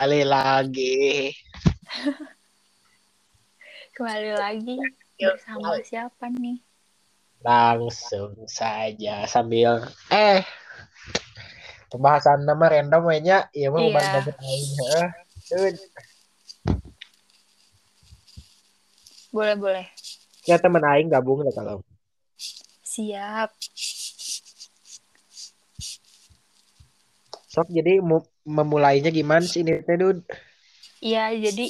Kembali lagi. Kembali lagi bersama siapa nih? Langsung saja sambil eh pembahasan nama random aja ya mau Iya. aing heeh. Dude, Boleh boleh. Ya temen aing gabung lah kalau. Siap. Sok jadi memulainya gimana sih ini teh Dud? Iya jadi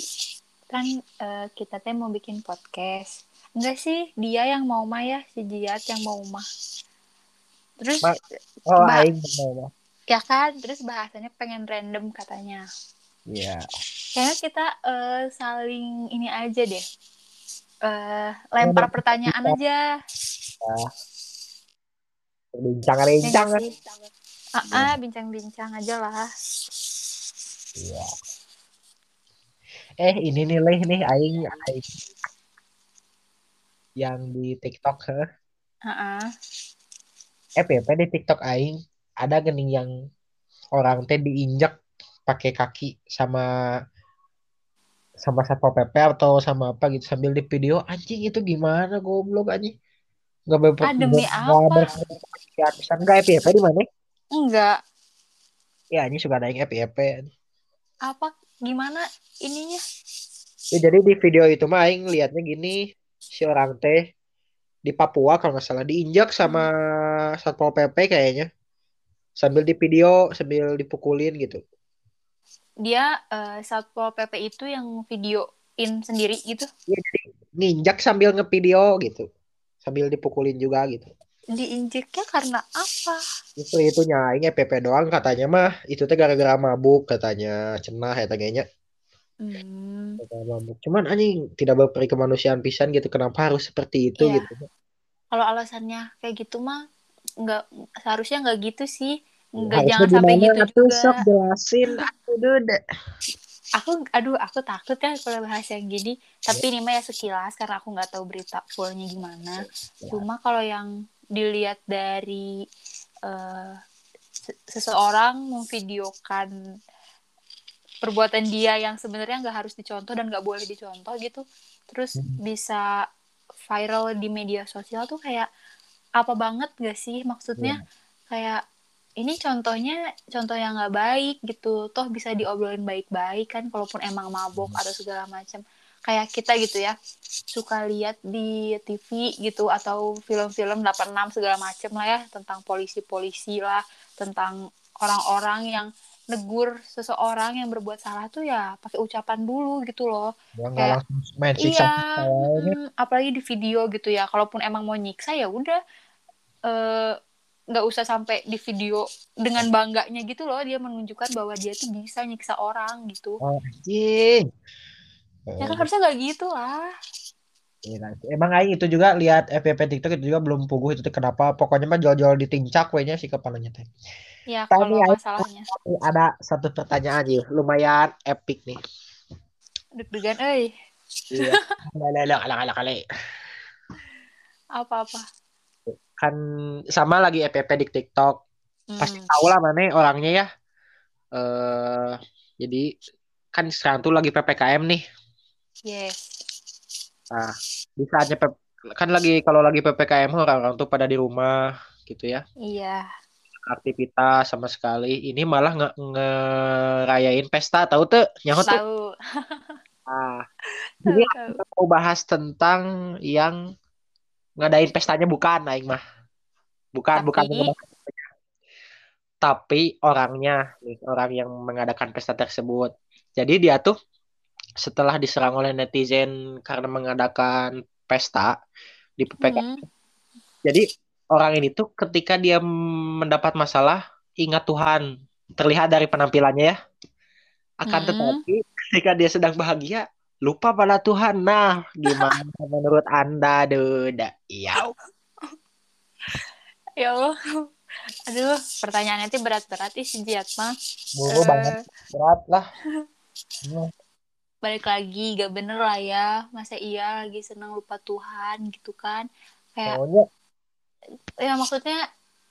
kan eh, kita teh mau bikin podcast. Enggak sih dia yang mau mah ya si Jiat yang mau mah. Terus Ma- Oh aing mau. ya kan terus bahasanya pengen random katanya. Iya. Kayaknya kita eh, saling ini aja deh. Eh lempar pertanyaan aja. Ya rincang nggak sih? Ah, ah, bincang-bincang aja lah. Iya. Eh ini nih leh nih aing, aing yang di TikTok heh. Ah, ah. FYP di TikTok aing ada gening yang orang teh diinjak pakai kaki sama sama satpol pp atau sama apa gitu sambil di video anjing itu gimana goblok anjing nggak ber Ah, demi nggak apa? nggak FYP di mana Enggak. ya ini suka ada yang FYP Apa? Gimana ininya? ya, jadi di video itu mah aing liatnya gini si orang teh di Papua kalau nggak salah diinjak sama satpol pp kayaknya. Sambil di video sambil dipukulin gitu. Dia eh, satpol pp itu yang videoin sendiri gitu? Nginjak sambil ngevideo gitu. Sambil dipukulin juga gitu diinjeknya karena apa? Itu itu nyaing PP doang katanya mah. Itu teh gara-gara mabuk katanya cenah ya kayaknya hmm, gara-gara mabuk. Cuman anjing tidak berperi kemanusiaan pisan gitu. Kenapa harus seperti itu Iya. gitu? Kalau alasannya kayak gitu mah nggak seharusnya nggak gitu sih. Nggak Harusnya jangan sampai gitu juga. sok jelasin. Aku dude aku aduh aku takut kan kalau bahas yang gini. Tapi ini mah ya sekilas karena aku nggak tahu berita fullnya gimana. Cuma kalau yang dilihat dari se- seseorang memvideokan perbuatan dia yang sebenarnya nggak harus dicontoh dan nggak boleh dicontoh gitu. Terus Hmm. bisa viral di media sosial tuh kayak apa banget gak sih? Maksudnya kayak ini contohnya contoh yang nggak baik gitu. Toh bisa diobrolin baik-baik kan kalaupun emang mabok atau segala macam kayak kita gitu ya suka lihat di TV gitu atau film-film 86 segala macam lah ya tentang polisi-polisi lah tentang orang-orang yang negur seseorang yang berbuat salah tuh ya pakai ucapan dulu gitu loh Ya, Kayak, langsung iya kayaknya. mm, apalagi di video gitu ya kalaupun emang mau nyiksa ya udah eh, nggak usah sampai di video dengan bangganya gitu loh dia menunjukkan bahwa dia tuh bisa nyiksa orang gitu Oh. Ya kan harusnya nggak gitu lah Iya, Emang aing itu juga lihat FYP TikTok itu juga belum puguh itu kenapa pokoknya mah jual-jual di tincak we nya si kepalanya teh. ya Tapi kalau masalahnya Ada satu pertanyaan nih, lumayan epic nih. deg-degan eh Iya. Apa-apa Kan sama lagi FYP di TikTok. Pasti Hmm, tahu lah mana orangnya ya. Eh jadi kan sekarang tuh lagi PPKM nih. Yes Nah, di saatnya P- kan lagi kalau lagi PPKM orang-orang tuh pada di rumah gitu ya. iya Aktivitas sama sekali. Ini malah nge ngerayain pesta tahu tuh nyaho tuh. tahu Ah, Ini tahu kita mau bahas tentang yang ngadain pestanya bukan aing mah. Bukan, bukan Tapi- pestanya. Tapi orangnya, nih, orang yang mengadakan pesta tersebut. Jadi dia tuh setelah diserang oleh netizen karena mengadakan pesta di PPKM. Hmm, Jadi orang ini tuh ketika dia mendapat masalah ingat Tuhan. Terlihat dari penampilannya ya. Akan Hmm. tetapi ketika dia sedang bahagia lupa pada Tuhan. Nah, gimana menurut Anda, Duda? Iya. ya Allah aduh pertanyaannya tuh berat-berat ih si Jiat mah Mulu Eh, banget berat lah. Balik lagi gak bener lah ya. Masa iya lagi senang lupa Tuhan gitu kan. Kayak ya maksudnya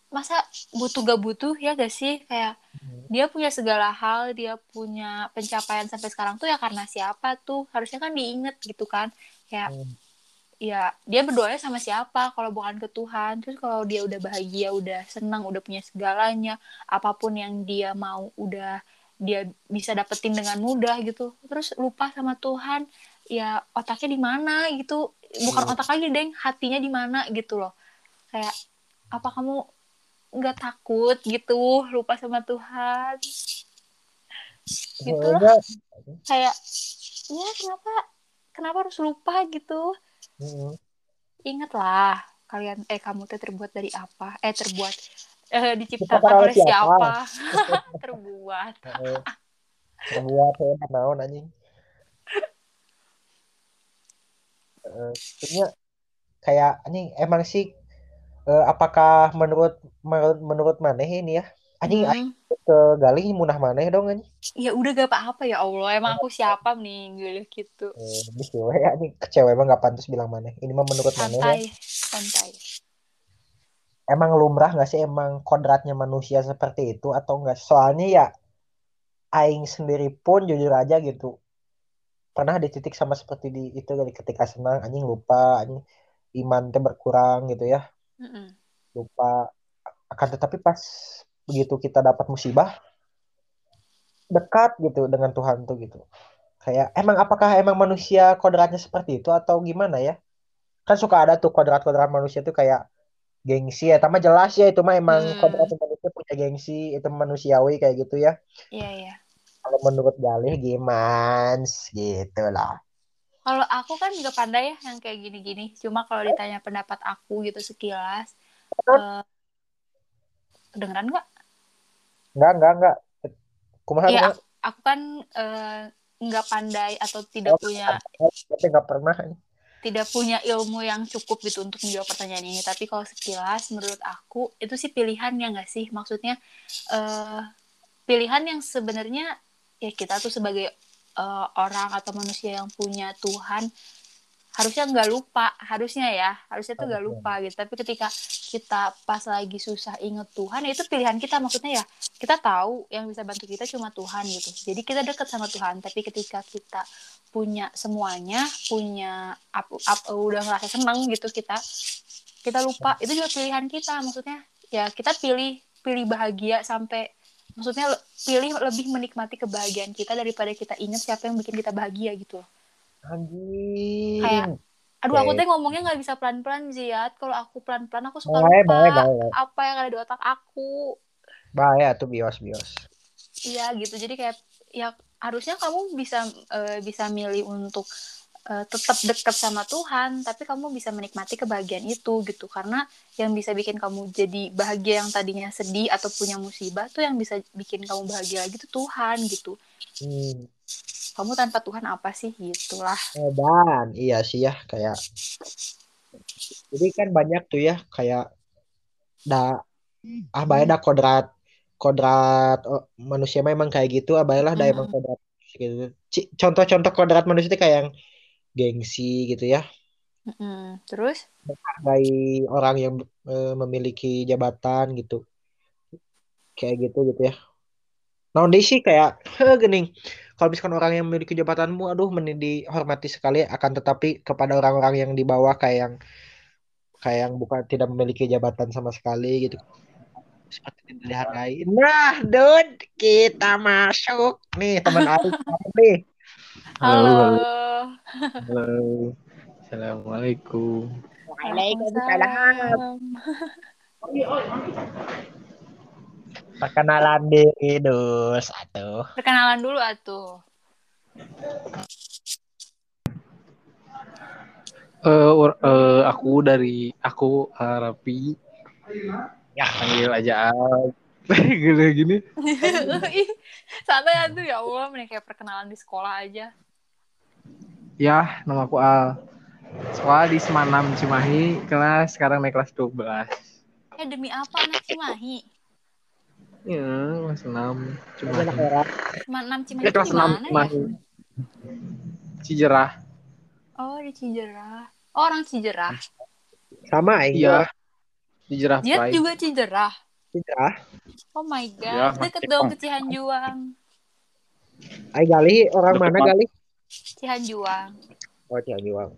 masa butuh gak butuh ya gak sih? Kayak Hmm. dia punya segala hal dia punya pencapaian sampai sekarang tuh ya karena siapa tuh? Harusnya kan diinget gitu kan. Kayak Hmm. ya dia berdoanya sama siapa kalau bukan ke Tuhan? Terus kalau dia udah bahagia udah senang udah punya segalanya apa pun yang dia mau udah dia bisa dapetin dengan mudah gitu. Terus lupa sama Tuhan. Ya otaknya di mana gitu. Bukan Iya. otak lagi deng. Hatinya di mana gitu loh. Kayak apa kamu nggak takut gitu? Lupa sama Tuhan. Gitu loh. Kayak ya kenapa? Kenapa harus lupa? gitu. Hmm. ingatlah kalian eh kamu tuh terbuat dari apa? Eh terbuat eh diciptakan oleh siapa, siapa? terbuat Heeh. Terbuat saya naon anjing. Eh, Sebenarnya kayak anjing emang sih eh, apakah menurut menurut menurut maneh ini ya anjing Hmm, ke galih munah maneh dong anjing. ya udah gak apa-apa ya Allah emang aku siapa nih gue gitu Eh, bisa we anjing ke cewek mah nggak pantas bilang maneh. Ini mah menurut maneh ya. santai santai Emang lumrah nggak sih? Emang kodratnya manusia seperti itu atau enggak? Soalnya ya aing sendiri pun jujur aja gitu. Pernah di titik sama seperti di itu dari ketika senang anjing lupa anjing iman teh berkurang gitu ya. Lupa. Akan tetapi pas begitu kita dapat musibah dekat gitu dengan Tuhan tuh gitu. Kayak emang apakah emang manusia kodratnya seperti itu atau gimana ya? Kan suka ada tuh kodrat-kodrat manusia tuh kayak gengsi ya. Sama jelas ya itu mah emang Hmm. kodrat manusia punya gengsi itu manusiawi kayak gitu ya. Iya iya. Kalau menurut Galih gimana gitu lah. Kalau aku kan nggak pandai ya yang kayak gini-gini. Cuma kalau ditanya pendapat aku gitu sekilas eh kedengeran nggak? Enggak enggak enggak kumaha kumaha? aku, aku kan eh, nggak pandai atau tidak punya tapi nggak pernah tidak punya ilmu yang cukup gitu untuk menjawab pertanyaan ini. Tapi kalau sekilas menurut aku itu sih pilihan ya nggak sih? Maksudnya eh pilihan yang sebenarnya ya kita tuh sebagai eh, orang atau manusia yang punya Tuhan harusnya nggak lupa harusnya ya harusnya tuh nggak lupa gitu. Tapi ketika kita pas lagi susah inget Tuhan ya itu pilihan kita. Maksudnya ya kita tahu yang bisa bantu kita cuma Tuhan gitu. Jadi kita deket sama Tuhan tapi ketika kita punya semuanya punya up, up, udah ngerasa seneng gitu kita kita lupa. Itu juga pilihan kita. Maksudnya ya kita pilih pilih bahagia sampai maksudnya pilih lebih menikmati kebahagiaan kita daripada kita ingat siapa yang bikin kita bahagia gitu. loh. Anjing Kayak, Aduh, aku Oke. teh ngomongnya nggak bisa pelan-pelan, Ziat. Kalau aku pelan-pelan, aku suka Baik, lupa baik, baik. apa yang ada di otak aku. bahaya tuh bios bios Iya, gitu. Jadi kayak, ya harusnya kamu bisa eh, bisa milih untuk eh, tetap dekat sama Tuhan, tapi kamu bisa menikmati kebahagiaan itu, gitu. Karena yang bisa bikin kamu jadi bahagia yang tadinya sedih atau punya musibah, tuh yang bisa bikin kamu bahagia lagi tuh Tuhan, gitu. Hmm. Kamu tanpa Tuhan apa sih? Gitulah. Edan, iya sih ya kayak jadi kan banyak tuh ya kayak da ah bae dah kodrat kodrat oh, manusia memang kayak gitu ah bae lah dah emang Mm-mm. kodrat gitu. Contoh-contoh kodrat manusia itu kayak yang gengsi gitu ya. Mm-mm. Terus? Menghargai orang yang eh, memiliki jabatan gitu. Kayak gitu gitu ya. Nah, sih kayak heh, gening. Kalau misalkan orang yang memiliki jabatanmu, aduh, mending dihormati sekali. Akan tetapi kepada orang-orang yang di bawah kayak yang kayak yang bukan tidak memiliki jabatan sama sekali gitu. Seperti tidak dihargai. Nah, Dud, kita masuk nih teman Aing nih. Halo, halo, Halo. halo. Assalamualaikum. Waalaikumsalam. Perkenalan diri, Dus. Atuh. Perkenalan dulu atuh. Eh, ur- eh, aku dari aku eh, Rapi, Ya, panggil aja Al. Gini gini. Ih, Santai atuh ya Allah, mending kayak perkenalan di sekolah aja. Ya, nama aku Al. Sekolah di Semanam Cimahi, kelas sekarang naik kelas 12. Eh demi apa anak Cimahi? Ya, kelas 6 Ini Cimahi. anak orang. Cuma 6 Cimahi Ya, kelas 6 mana ya? Cijerah. Oh, di Cijerah. Oh, orang Cijerah. Sama Aing. Iya. Cijerah Dia Pride. juga Cijerah. Tidak. Oh my Ya, god, deket Mas dong ke Cihanjuang. Ay Gali orang Deket mana. Gali? Cihanjuang. Oh Cianjuang.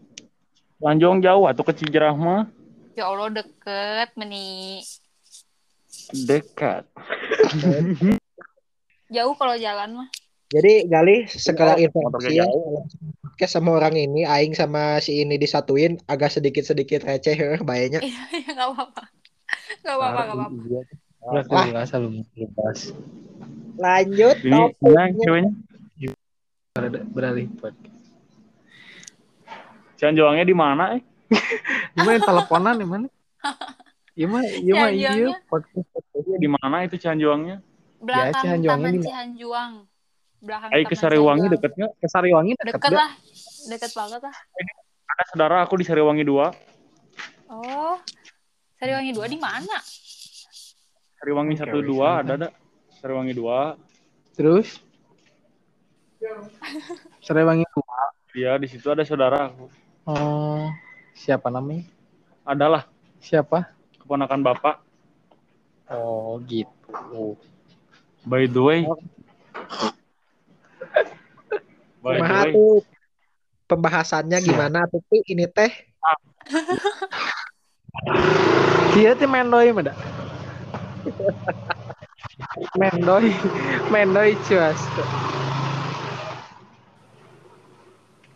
Lanjong jauh atau ke Cijerah mah Ya Allah deket meni. Dekat. Jauh kalau jalan mah. Jadi Gali sekedar informasi ya. Podcast sama orang ini, Aing sama si ini disatuin agak sedikit-sedikit receh ya, bayanya. Iya, iya nggak apa-apa. Nggak apa-apa, nggak apa-apa. Udah Wah. kelas belum lepas. Lanjut topiknya. ceweknya? Beralih podcast. Cianjuangnya di mana eh? Gimana teleponan di mana? Gimana? Gimana iya Cianjuangnya? podcast. Di mana itu Cianjuangnya? Belakang Cihanjuangnya Taman di- Cihanjuang. Belakang Eh ke Sariwangi deket nggak? Ke Sariwangi deket, Deket lah. Deket banget lah. Ada saudara aku di Sariwangi 2. Oh. Sariwangi 2 di mana? Sariwangi Oke, 1 wis, 2 ada ada. Sariwangi 2. Terus? Sariwangi dua. Iya, di situ ada saudara aku. Oh, siapa namanya? Adalah Siapa? Keponakan bapak. Oh, gitu. By the way. By the way. tuh pembahasannya gimana tuh Pi? ini teh? Dia tuh mendoy mada. mendoy, mendoy cuas.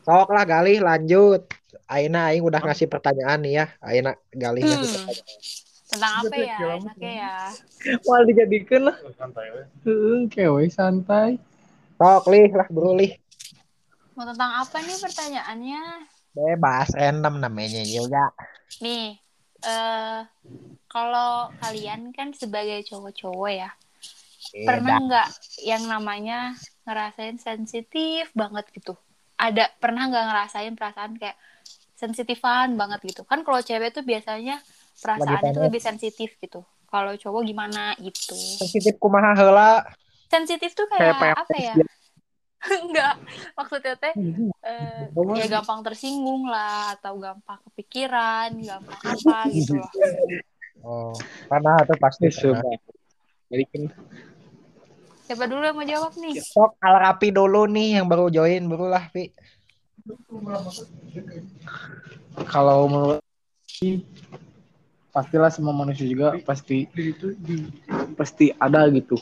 Sok lah Gali lanjut. Aina Aing udah ngasih pertanyaan nih ya. Aina Gali ngasih Hmm. pertanyaan. Tentang apa ya? Enaknya ya. Mal dijadikan lah. Santai kewe santai. Sok lih lah bro lih. Mau tentang apa nih pertanyaannya? Bebas random namanya juga. Nih, eh kalau kalian kan sebagai cowok-cowok ya, pernah nggak yang namanya ngerasain sensitif banget gitu? Ada pernah nggak ngerasain perasaan kayak sensitifan banget gitu? Kan kalau cewek tuh biasanya perasaannya tuh lebih sensitif gitu. Kalau cowok gimana gitu? sensitif kumaha heula. Sensitif tuh Kayak kayak apa ya? Enggak, maksudnya teh eh, ya gampang tersinggung lah atau gampang kepikiran, gampang apa gitu loh. Oh, pernah tuh pasti. pernah. Coba. Balikin. Siapa dulu yang mau jawab nih? Sok Al Rapi dulu nih yang baru join dulu lah Pi. Kalau menurut pastilah semua manusia juga pasti pasti ada gitu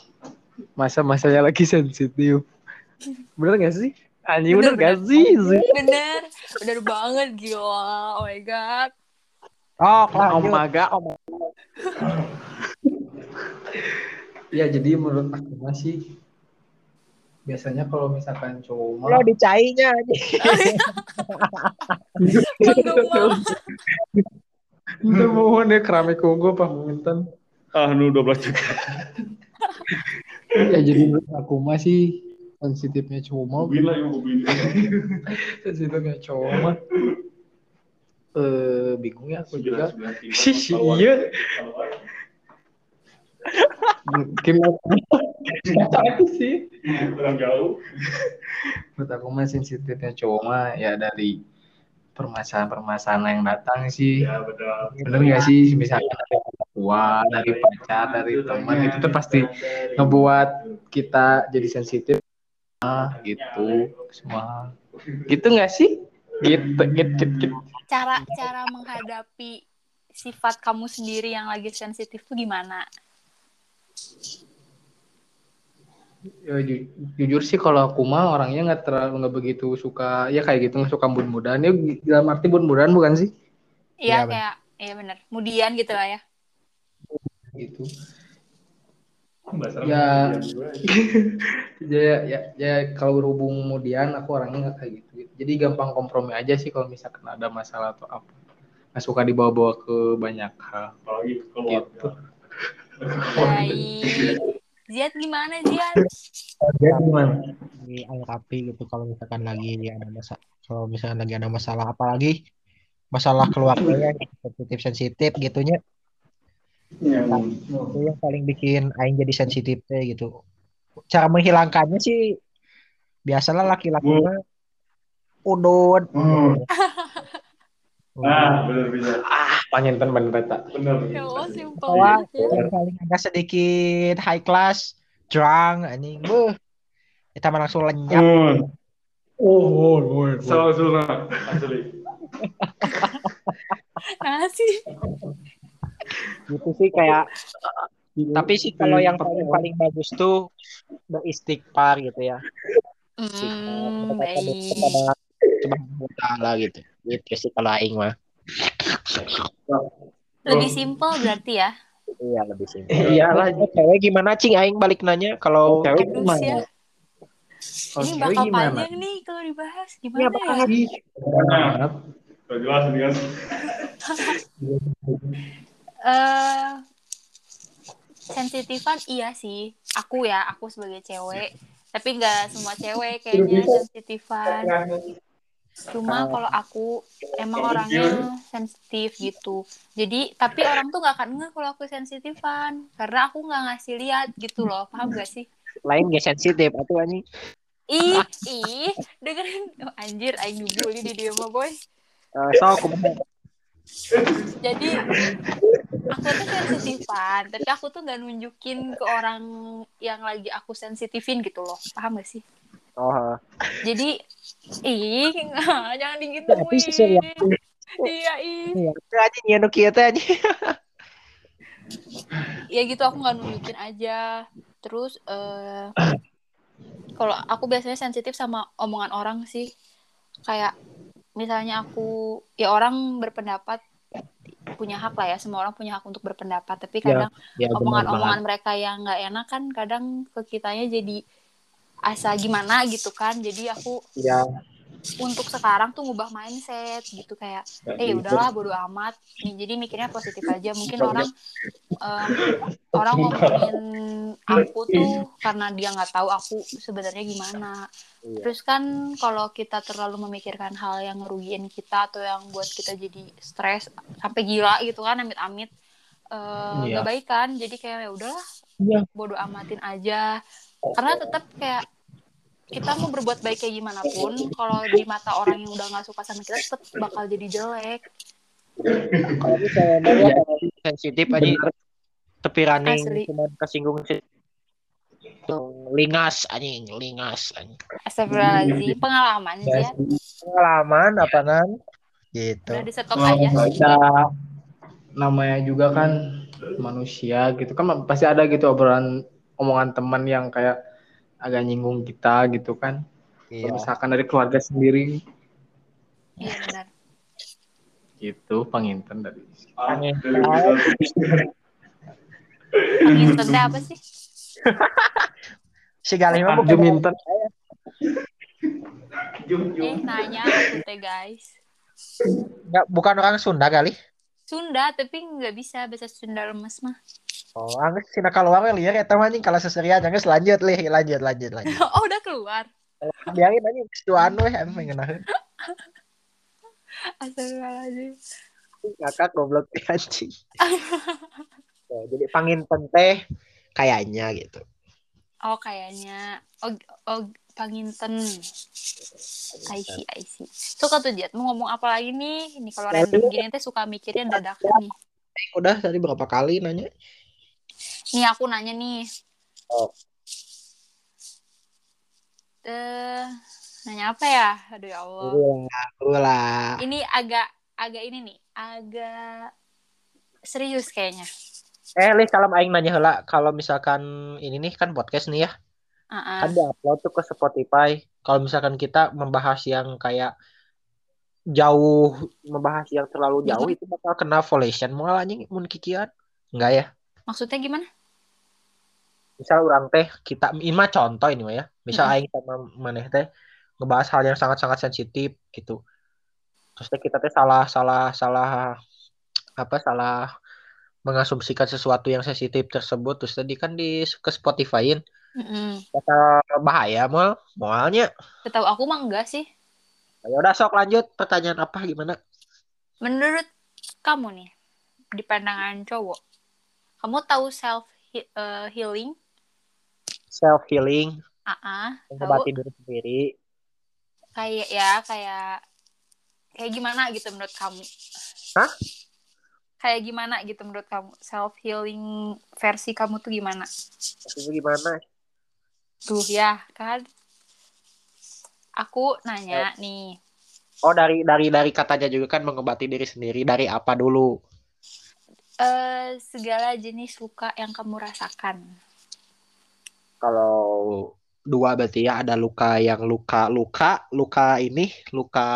masa-masanya lagi sensitif bener gak sih anjing bener, Bener, gak sih Bener, bener banget gila. Oh my god. Oh lanjut. my god oh my- ya jadi menurut aku masih biasanya kalau misalkan cowok mah Lo dicainya. Minta mohon deh keramik ungu apa munten Ah, nu 12 juta. ya jadi aku masih sensitifnya cowok mah Mobil lah, yang sensitifnya cowok mah eh bingung ya aku juga. Sih, iya. Mungkin aku sih. Kurang jauh. Menurut aku mah sensitifnya cowok mah ya dari permasalahan-permasalahan yang datang sih. Ya, betul. Bener nggak sih? Misalkan dari orang tua, dari pacar, dari teman itu tuh pasti ngebuat kita jadi sensitif. Ah, gitu semua. Gitu nggak sih? Gitu, gitu, gitu, gitu. Cara cara menghadapi sifat kamu sendiri yang lagi sensitif tuh gimana? Ya, ju- jujur sih kalau aku mah orangnya nggak terlalu nggak begitu suka ya kayak gitu nggak suka bun-budan ya dalam arti bun-budan bukan sih Iya Iya, kayak iya bener. Kemudian gitu lah ya. gitu Bahasa Ya. Arab juga. ya ya ya kalau berhubung kemudian aku orangnya nggak kayak gitu, jadi gampang kompromi aja sih kalau misalkan ada masalah atau apa nggak suka dibawa-bawa ke banyak hal Apalagi gitu keluarga. Baik. Ziad gimana Ziad? jadi gimana di Al Rapi gitu kalau misalkan lagi ada masalah kalau misalkan lagi ada masalah apalagi masalah keluarga ya sensitif sensitif gitunya Yang itu yang paling bikin Aing jadi sensitif teh gitu cara menghilangkannya sih biasalah laki-laki mah udut Hmm. Nah, benar bisa. Panginten bener eta. Bener. Ya Allah, simpel banget ya. paling agak sedikit high class, drunk, anjing. Buh. Kita langsung lenyap. Hmm. Oh, oh, oh. Salah Sunda. Asli. Nah sih. Gitu sih kayak tapi sih kalau yang paling paling bagus tuh beristighfar gitu ya. Hmm, kepada Subhanahu wa taala gitu. Gitu sih kalau aing mah. Lebih simpel berarti ya. Iya lebih simpel. Iyalah. Oh, Cewek gimana cing aing balik nanya kalau Cewek Terus gimana? ya. Oh, Ini cewek bakal gimana? panjang nih kalau dibahas. Iya, Gimana ya? Banget. Udah jelas kan. eh sensitifan iya sih. Aku ya, aku sebagai cewek. Tapi nggak semua cewek kayaknya sensitifan. Cuma kalau aku emang orangnya sensitif gitu. Jadi tapi orang tuh nggak akan ngeh kalau aku sensitifan karena aku nggak ngasih lihat gitu loh. Paham gak sih? lain gak sensitif atau anjing. Ih, ih, dengerin oh, anjir aing dibully di dia mah boy. Eh, so kumaha? Jadi aku tuh sensitifan, tapi aku tuh nggak nunjukin ke orang yang lagi aku sensitifin gitu loh. Paham gak sih? Oh, Jadi ih, jangan digituin. Tapi seserius Iya, ih. iya. Ya nu kieu teh anjing. ya gitu aku nggak nunjukin aja terus eh kalau aku biasanya sensitif sama omongan orang sih kayak misalnya aku ya orang berpendapat punya hak lah ya semua orang punya hak untuk berpendapat tapi Ya, kadang Ya omongan-omongan mereka yang nggak enak kan kadang ke kitanya jadi asa gimana gitu kan. Jadi aku Ya, untuk sekarang tuh ngubah mindset gitu kayak eh ya udahlah bodo amat. Nih jadi mikirnya positif aja. Mungkin orang em, orang ngomongin aku tuh karena dia nggak tahu aku sebenarnya gimana. Iya. terus kan kalau kita terlalu memikirkan hal yang ngerugiin kita atau yang buat kita jadi stres sampai gila gitu kan amit-amit eh, Iya. nggak baik kan. Jadi kayak ya udahlah Iya. bodo amatin aja. Karena tetap kayak kita mau berbuat baik kayak gimana pun kalau di mata orang yang udah nggak suka sama kita tetap bakal jadi jelek. Sensitif anjing tepi running cuma kesinggung sih. lingas anjing, lingas anjing. Astagfirullahaladzim pengalaman sih ya. Pengalaman apa nan? Gitu. udah disetok Oh, aja kita namanya juga kan manusia gitu. Kan pasti ada gitu obrolan omongan teman yang kayak agak nyinggung kita gitu kan. Iya. misalkan dari keluarga sendiri. Iya benar. Gitu penginten dari tenda apa sih? Si Galih mah bukan Juminten Jum, jum. eh nanya aku teh guys. Nggak- bukan orang Sunda kali. Sunda tapi nggak bisa bahasa Sunda lemes mah Oh, angges sina keluar we liar eta mah anjing kalau seserian angges lanjut lih, lanjut lanjut lanjut. oh udah keluar Biarin anjing geus duaan we anu mengenaheun. Astagfirullahaladzim Kakak goblok teh anjing. Oh, jadi panginten teh kayaknya gitu. oh kayaknya oh oh panginten I see I see suka tuh Jet mau ngomong apa lagi nih ini kalau random gini teh suka mikirnya dadakan nih Udah tadi berapa kali nanya? Nih aku nanya nih. Oh. Eh, nanya apa ya? Aduh ya Allah. Ulah. Ini agak agak ini nih, agak serius kayaknya. Eh, Lih, kalau aing nanya heula, kalau misalkan ini nih kan podcast nih ya, Ah, kan diupload tuh ke Spotify. Kalau misalkan kita membahas yang kayak jauh, membahas yang terlalu jauh itu bakal kena violation moal anjing mun kikian. Enggak ya? Maksudnya gimana? Misal orang teh kita ini mah contoh ini mah ya. Misal aing sama maneh teh ngebahas hal yang sangat-sangat sensitif gitu. Terus teh kita teh salah salah salah apa salah mengasumsikan sesuatu yang sensitif tersebut terus tadi kan di ke Spotify-in Mm-mm. kata bahaya mal mualnya Setahu aku mah enggak sih. ya udah sok lanjut pertanyaan apa gimana Menurut kamu nih, di pandangan cowok, kamu tahu self he- eh, healing? Self healing tahu mengobati diri sendiri kayak ya kayak kayak gimana gitu menurut kamu? Hah? kayak gimana gitu menurut kamu self healing versi kamu tuh gimana Maksudnya gimana? tuh ya kan aku nanya nih Oh dari dari dari katanya juga kan mengobati diri sendiri dari apa dulu? eh segala jenis luka yang kamu rasakan Kalau dua berarti ya ada luka yang luka luka luka ini luka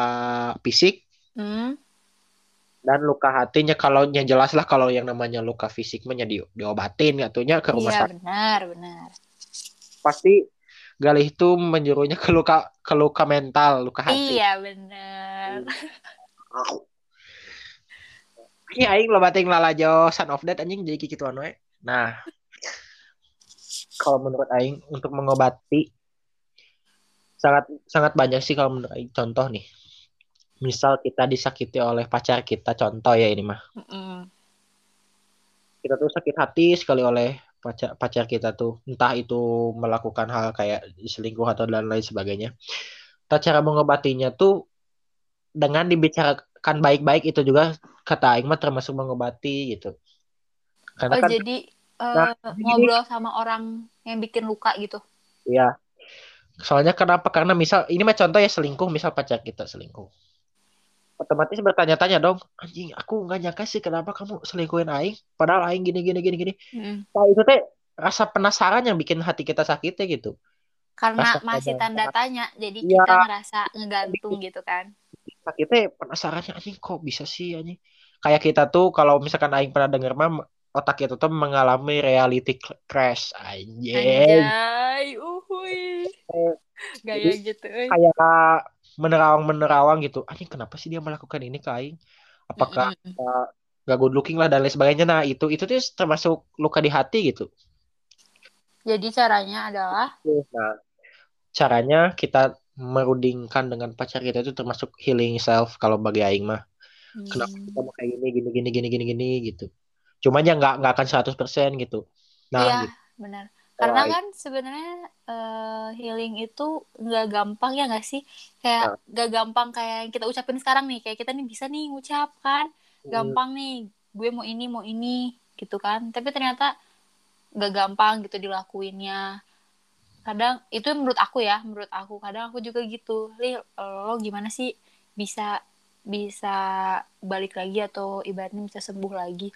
fisik. Hmm? dan luka hatinya kalau yang jelas lah kalau yang namanya luka fisik mah ya di, diobatin atunya ke rumah iya sakit. benar benar. Pasti Galih itu menyuruhnya ke luka ke luka mental luka hati. Iya benar. Ini aing lo bating lalajo son of that anjing jadi gitu anu we. nah kalau menurut aing untuk mengobati sangat sangat banyak sih kalau menurut aing. Contoh nih misal kita disakiti oleh pacar kita contoh ya ini mah. Mm-mm. kita tuh sakit hati sekali oleh pacar pacar kita tuh. Entah itu melakukan hal kayak selingkuh atau dan lain sebagainya. Nah, cara mengobatinya tuh dengan dibicarakan baik-baik itu juga kata Aing mah termasuk mengobati gitu. Karena oh kan jadi eh, Nah, jadi- ngobrol sama orang yang bikin luka gitu. Ya soalnya kenapa? Karena misal ini mah contoh ya selingkuh. Misal pacar kita selingkuh. Otomatis bertanya-tanya dong anjing aku nggak nyangka sih kenapa kamu selingkuhin Aing? Padahal Aing gini gini gini gini. Mm. nah itu teh rasa penasaran yang bikin hati kita sakitnya gitu. Karena Rasa masih tanda tanya jadi Iya. kita ngerasa ngegantung gitu kan. Sakitnya penasarannya anjing kok bisa sih anjing? Kayak kita tuh kalau misalkan aing pernah denger mah otak kita tuh mengalami reality crash anjing. Anjay uhuy. Gaya Jadi, gitu euy. kayak menerawang-menerawang gitu. Anjing kenapa sih dia melakukan ini ke aing? Apakah Mm-mm. uh, gak good looking lah dan lain sebagainya? Nah itu itu tuh termasuk luka di hati gitu. Jadi caranya adalah? Nah. Caranya kita merundingkan dengan pacar kita itu termasuk healing self kalau bagi aing mah. Kenapa hmm, kita mau kayak gini gini gini gini gini gini gitu cuman ya nggak nggak akan 100% gitu. Nah iya gitu. benar. Karena kan sebenarnya eh, healing itu nggak gampang ya nggak sih? Kayak Nah. nggak gampang kayak yang kita ucapin sekarang nih. Kayak kita nih bisa nih ngucap kan. Hmm, gampang nih. Gue mau ini mau ini gitu kan. Tapi ternyata nggak gampang gitu dilakuinnya. Kadang itu menurut aku ya menurut aku. Kadang aku juga gitu. Li lo gimana sih bisa bisa balik lagi atau ibaratnya bisa sembuh lagi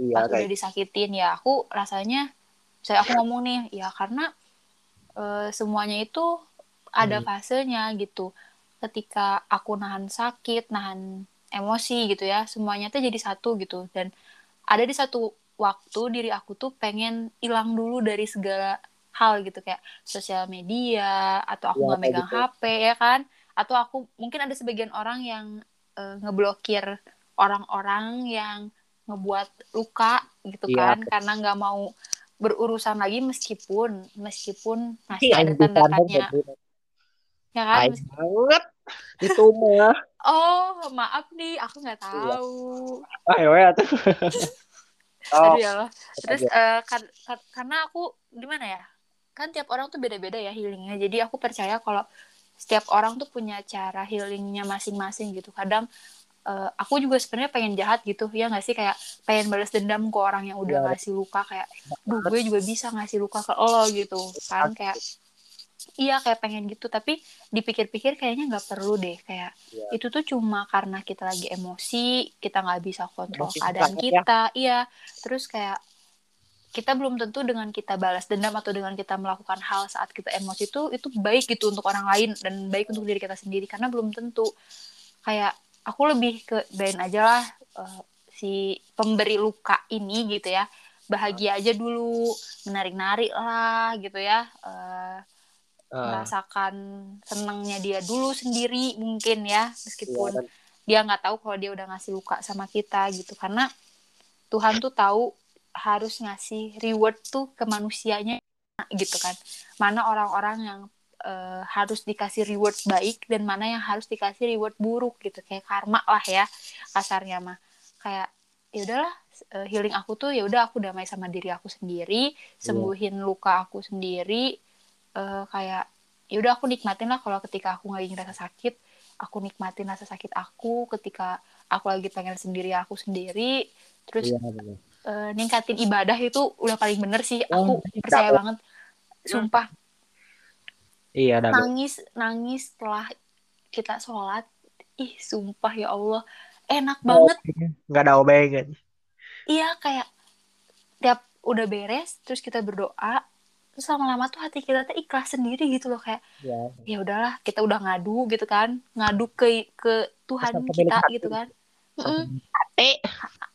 iya pas udah kayak disakitin. Ya aku rasanya saya aku ngomong nih ya karena eh, semuanya itu ada Hmm. fasenya gitu. Ketika aku nahan sakit nahan emosi gitu ya semuanya tuh jadi satu gitu. Dan ada di satu waktu diri aku tuh pengen hilang dulu dari segala hal gitu. Kayak sosial media atau aku Iya, nggak kayak megang gitu. HP ya kan? Atau aku mungkin ada sebagian orang yang eh, ngeblokir orang-orang yang ngebuat luka gitu Iya. kan karena nggak mau berurusan lagi meskipun meskipun masih Ih, ada tanda tanya ya kan banget itu mah oh maaf nih aku nggak Iya. tahu ah ya tuh oh Aduh ya Allah. Terus eh, kar- kar- karena aku gimana ya? Kan tiap orang tuh beda-beda ya healingnya. Jadi aku percaya kalau setiap orang tuh punya cara healingnya masing-masing gitu. Kadang eh, aku juga sebenarnya pengen jahat gitu ya nggak sih kayak pengen balas dendam ke orang yang udah Iya. ngasih luka kayak, duh gue juga bisa ngasih luka ke lo gitu kan kayak iya kayak pengen gitu tapi dipikir-pikir kayaknya nggak perlu deh kayak Iya. itu tuh cuma karena kita lagi emosi kita nggak bisa kontrol Emosi keadaan ya. kita iya terus kayak kita belum tentu dengan kita balas dendam atau dengan kita melakukan hal saat kita emosi itu itu baik gitu untuk orang lain dan baik untuk diri kita sendiri karena belum tentu. Kayak aku lebih ke bayin aja lah eh, si pemberi luka ini gitu ya. Bahagia aja dulu menarik-narik lah gitu ya eh, Ah, merasakan senangnya dia dulu sendiri mungkin ya meskipun dan- dia nggak tahu kalau dia udah ngasih luka sama kita gitu. Karena Tuhan tuh tahu harus ngasih reward tuh ke manusianya gitu kan. Mana orang-orang yang eh, harus dikasih reward baik dan mana yang harus dikasih reward buruk gitu. Kayak karma lah ya kasarnya mah. Kayak ya udahlah eh, healing aku tuh ya udah aku damai sama diri aku sendiri sembuhin luka aku sendiri eh, kayak ya udah aku nikmatin lah kalau ketika aku lagi ngerasa sakit aku nikmatin rasa sakit aku ketika aku lagi pengen sendiri aku sendiri. Terus Iya, eh, ningkatin ibadah itu udah paling bener sih Oh, aku percaya iya. banget sumpah Iya, nangis nangis setelah kita sholat ih sumpah ya Allah enak banget Nggak ada obengan. iya kayak tiap udah beres terus kita berdoa terus lama-lama tuh hati kita tuh ikhlas sendiri gitu loh kayak Ya. ya udahlah kita udah ngadu gitu kan ngadu ke ke Tuhan kita hati. gitu kan Mm-mm. Hati.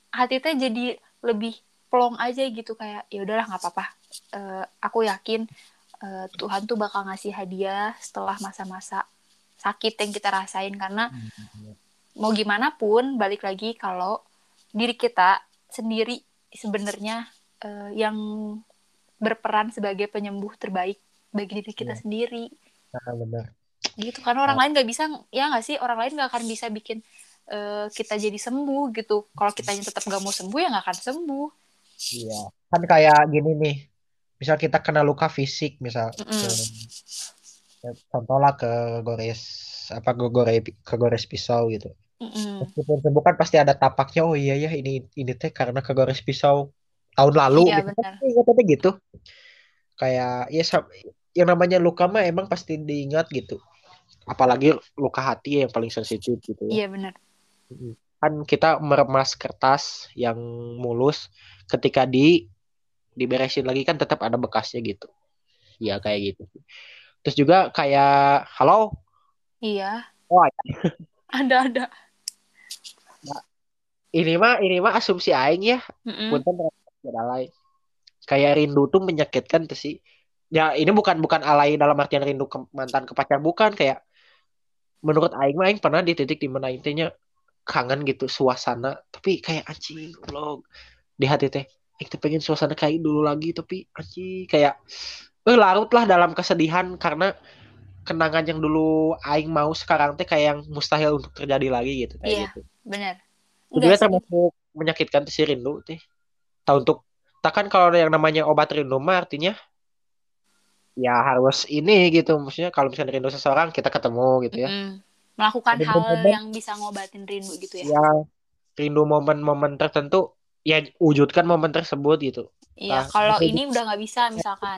hati teh jadi lebih plong aja gitu kayak ya udahlah nggak apa-apa. Eh, aku yakin eh, Tuhan tuh bakal ngasih hadiah setelah masa-masa sakit yang kita rasain. Karena mau gimana pun balik lagi kalau diri kita sendiri sebenarnya eh, yang berperan sebagai penyembuh terbaik bagi diri kita Iya. sendiri. Nah, bener. gitu karena orang lain nggak bisa ya nggak sih? Orang lain nggak akan bisa bikin eh, kita jadi sembuh gitu kalau kitanya tetap nggak mau sembuh ya nggak akan sembuh Iya. Kan kayak gini nih. Misal kita kena luka fisik, misal Mm-mm. ke- contoh lah ke gores apa ke gore ke gores pisau gitu. Mm-mm. Meskipun sembuh kan pasti ada tapaknya. Oh iya ya ini ini teh karena ke gores pisau tahun lalu Iya, gitu. ingatnya gitu. Kayak ya yang namanya luka mah emang pasti diingat gitu. Apalagi luka hati yang paling sensitif gitu ya. iya benar kan kita meremas kertas yang mulus ketika di diberesin lagi kan tetap ada bekasnya gitu. Ya kayak gitu. Terus juga kayak halo? Iya. Oh, ada ada. Ini mah ini mah asumsi aing ya. Punten tidak alay kayak rindu tuh menyakitkan tuh sih. Ya ini bukan bukan alay dalam artian rindu ke mantan ke pacar bukan. Kayak menurut aing mah aing pernah di titik di mana intinya kangen gitu suasana tapi kayak anjing loh di hati teh aing tuh pengen suasana kayak dulu lagi tapi anjing kayak eh larut lah dalam kesedihan karena kenangan yang dulu aing mau sekarang teh kayak yang mustahil untuk terjadi lagi gitu kayak Iya. gitu benar juga termasuk menyakitkan tuh si rindu teh. Tahu untuk takkan kalau ada yang namanya obat rindu mah artinya ya harus ini gitu. Maksudnya kalau misalnya rindu seseorang kita ketemu gitu ya. Mm-mm. Melakukan Ada hal momen- yang bisa ngobatin rindu gitu ya Ya rindu momen-momen tertentu ya wujudkan momen tersebut gitu. iya Nah, kalau itu- ini udah nggak bisa misalkan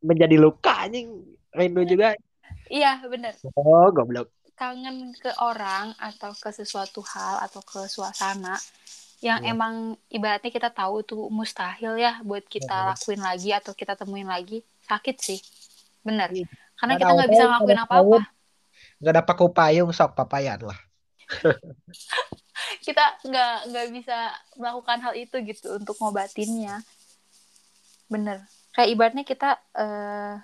Menjadi luka anjing rindu juga. iya benar Oh, goblok. kangen ke orang atau ke sesuatu hal atau ke suasana yang Iya. emang ibaratnya kita tahu tuh mustahil ya buat kita Iya. lakuin lagi atau kita temuin lagi sakit sih bener Iya. karena kita nggak bisa ngelakuin apa-apa Gak ada paku payung sok papayan lah. kita nggak nggak bisa melakukan hal itu gitu untuk ngobatinnya. Bener. Kayak ibaratnya kita eh,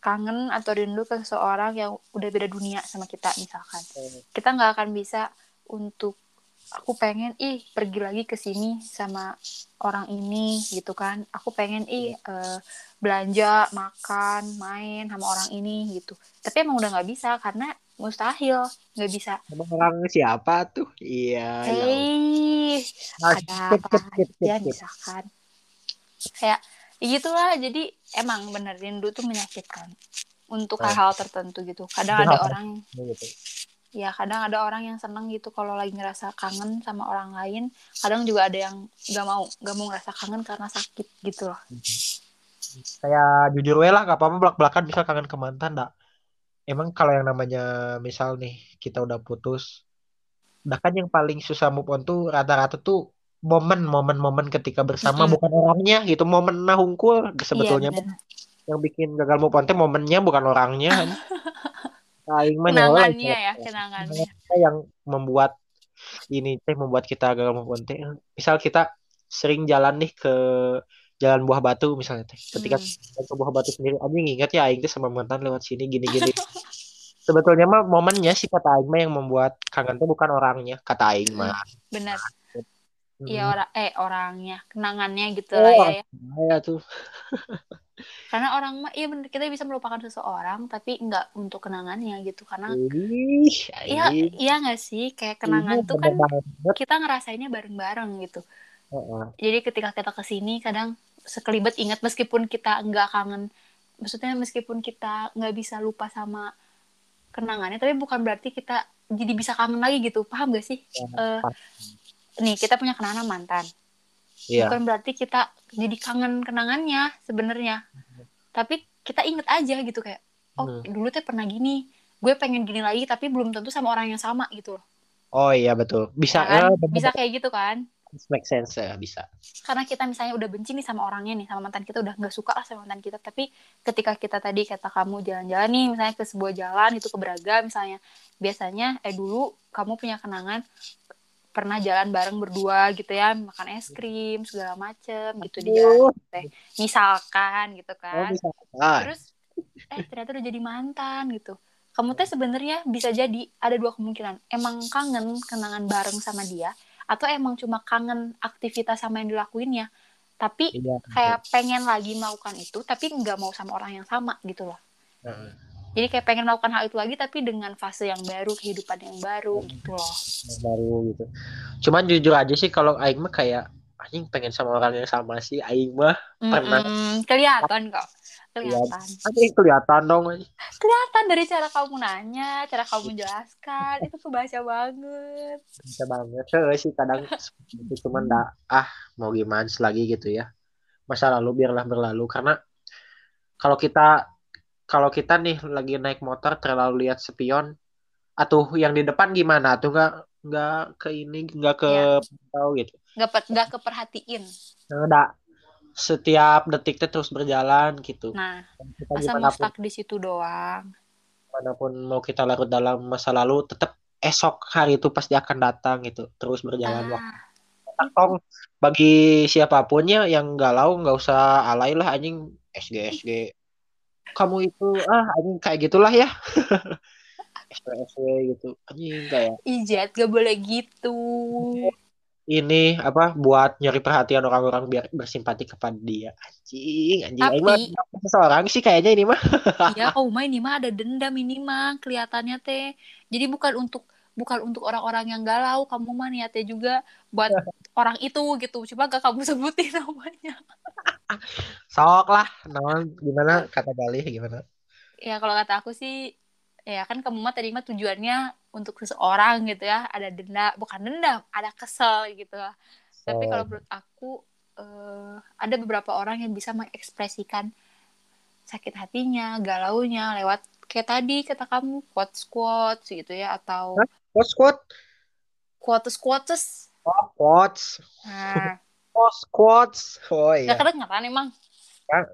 kangen atau rindu ke seseorang yang udah beda dunia sama kita misalkan. Kita nggak akan bisa untuk aku pengen ih pergi lagi ke sini sama orang ini gitu kan. Aku pengen ih eh, belanja makan main sama orang ini gitu. Tapi emang udah nggak bisa karena mustahil nggak bisa Emang orang siapa tuh? Iya. ya. hei Nah, ada apa aja skip. misalkan kayak ya gitulah jadi emang bener rindu tuh menyakitkan untuk Eh. hal-hal tertentu gitu kadang ada orang Gitu. ya kadang ada orang yang seneng gitu kalau lagi ngerasa kangen sama orang lain kadang juga ada yang nggak mau nggak mau ngerasa kangen karena sakit gitu loh kayak jujur we lah gak apa-apa belak-belakan misal kangen ke mantan dak emang kalau yang namanya misal nih kita udah putus udah kan yang paling susah move on tuh rata-rata tuh momen momen momen ketika bersama Mm-mm. bukan orangnya gitu momen nah hungkul sebetulnya iya, bener. yang bikin gagal move on tuh momennya bukan orangnya kan lah, kenangannya ya kenangannya yang membuat ini teh membuat kita gagal move on teh misal kita sering jalan nih ke jalan buah batu misalnya teh ketika Hmm. ke buah batu sendiri anjing ingat ya aing teh sama mantan lewat sini gini gini sebetulnya mah momennya sih kata aing mah yang membuat kangen teh bukan orangnya kata aing mah. Bener Mm. iya orang eh orangnya kenangannya gitu Oh, lah ya, ya. ya tuh. Karena orang mah iya bener kita bisa melupakan seseorang tapi nggak untuk kenangannya gitu karena ih iya iya nggak sih? Kayak kenangan Ini tuh kan banget. kita ngerasainnya bareng-bareng gitu. Heeh. jadi ketika kita ke sini kadang sekelibet ingat meskipun kita nggak kangen maksudnya meskipun kita nggak bisa lupa sama kenangannya tapi bukan berarti kita jadi bisa kangen lagi gitu paham gak sih Ya, Eh, pas. nih kita punya kenangan mantan Iya. bukan berarti kita jadi kangen kenangannya sebenarnya tapi kita inget aja gitu kayak oh Hmm. dulu teh pernah gini gue pengen gini lagi tapi belum tentu sama orang yang sama gitu loh Oh iya betul. Bisa Ya kan? ya, bener. bisa kayak gitu kan make sense. Ya, bisa. karena kita misalnya udah benci nih sama orangnya nih sama mantan kita udah nggak suka lah sama mantan kita. Tapi ketika kita tadi kata kamu jalan-jalan nih misalnya ke sebuah jalan itu ke Braga misalnya biasanya eh dulu kamu punya kenangan pernah jalan bareng berdua gitu ya makan es krim segala macem gitu di jalan teh misalkan gitu Oh, kan. Ah, terus eh ternyata udah jadi mantan gitu. Kamu teh sebenarnya bisa jadi ada dua kemungkinan. Emang kangen kenangan bareng sama dia atau emang cuma kangen aktivitas sama yang dilakuinnya tapi iya. kayak pengen lagi melakukan itu tapi nggak mau sama orang yang sama gitu loh Heeh. jadi kayak pengen melakukan hal itu lagi tapi dengan fase yang baru kehidupan yang baru gitu loh yang baru gitu. Cuman jujur aja sih kalau aing mah kayak anjing pengen sama orang yang sama sih aing mah Pernah. Mm-mm, kelihatan kok kelihatan. anjing kelihatan dong. Kelihatan dari cara kamu nanya cara kamu menjelaskan. Itu kebaca banget. Bisa banget. Heeh sih kadang itu cuman dah ah mau gimana lagi gitu ya. Masa lalu biarlah berlalu. Karena kalau kita kalau kita nih lagi naik motor terlalu lihat spion atuh yang di depan gimana? Tuh nggak nggak ke ini nggak ke Iya. pantau gitu. Nggak nggak keperhatiin. Nggak setiap detiknya terus berjalan gitu. Nah kita masa stuck di situ doang. Mana pun mau kita larut dalam masa lalu tetap esok hari itu pasti akan datang gitu. Terus berjalan waktu ah, tong bagi siapa pun ya yang galau nggak usah alay lah anjing. SG SG kamu itu ah anjing kayak gitulah ya. SG SG gitu. Anjing kayak ijat gak boleh gitu ini apa buat nyari perhatian orang-orang biar bersimpati kepada dia. Anjing anjing. Tapi- Aing mah seseorang sih kayaknya ini mah. Ya oh main ini mah ada dendam ini mah kelihatannya teh. Jadi bukan untuk bukan untuk orang-orang yang galau kamu mah niatnya juga buat orang itu gitu. Coba gak kamu sebutin namanya. Sok lah non gimana kata Galih gimana? Ya kalau kata aku sih ya kan kamu mah tadi mah tujuannya untuk seseorang gitu ya. Ada dendam bukan dendam ada kesel gitu. Tapi Oh. kalau menurut aku eh, ada beberapa orang yang bisa mengekspresikan sakit hatinya galaunya lewat kayak tadi kata kamu quotes quotes gitu ya atau? Quotes quote quotes quotes oh quotes. Nah. Quotes quotes oh iya. Nggak kedengeran emang. Nggak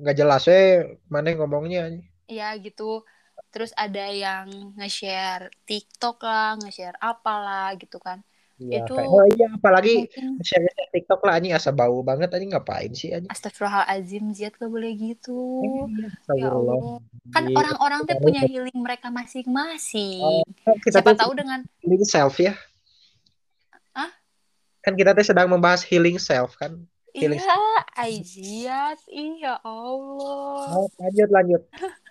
nggak- jelas eh. Mana ngomongnya anjing. ya gitu terus ada yang nge-share TikTok lah nge-share apalah gitu kan. Iya, Itu- kayak- oh iya apalagi mungkin share TikTok lah anjing asa bau banget anjing ngapain sih anjing? Astagfirullahaladzim Ziat gak boleh gitu. Ya Astagfirullah. Allah kan Iya. orang-orang tuh punya healing mereka masing-masing. Kan kita siapa tahu dengan healing self ya. Hah? kan kita tuh sedang membahas healing self kan? Healing iya Aiziat iya Allah. Oh, lanjut lanjut.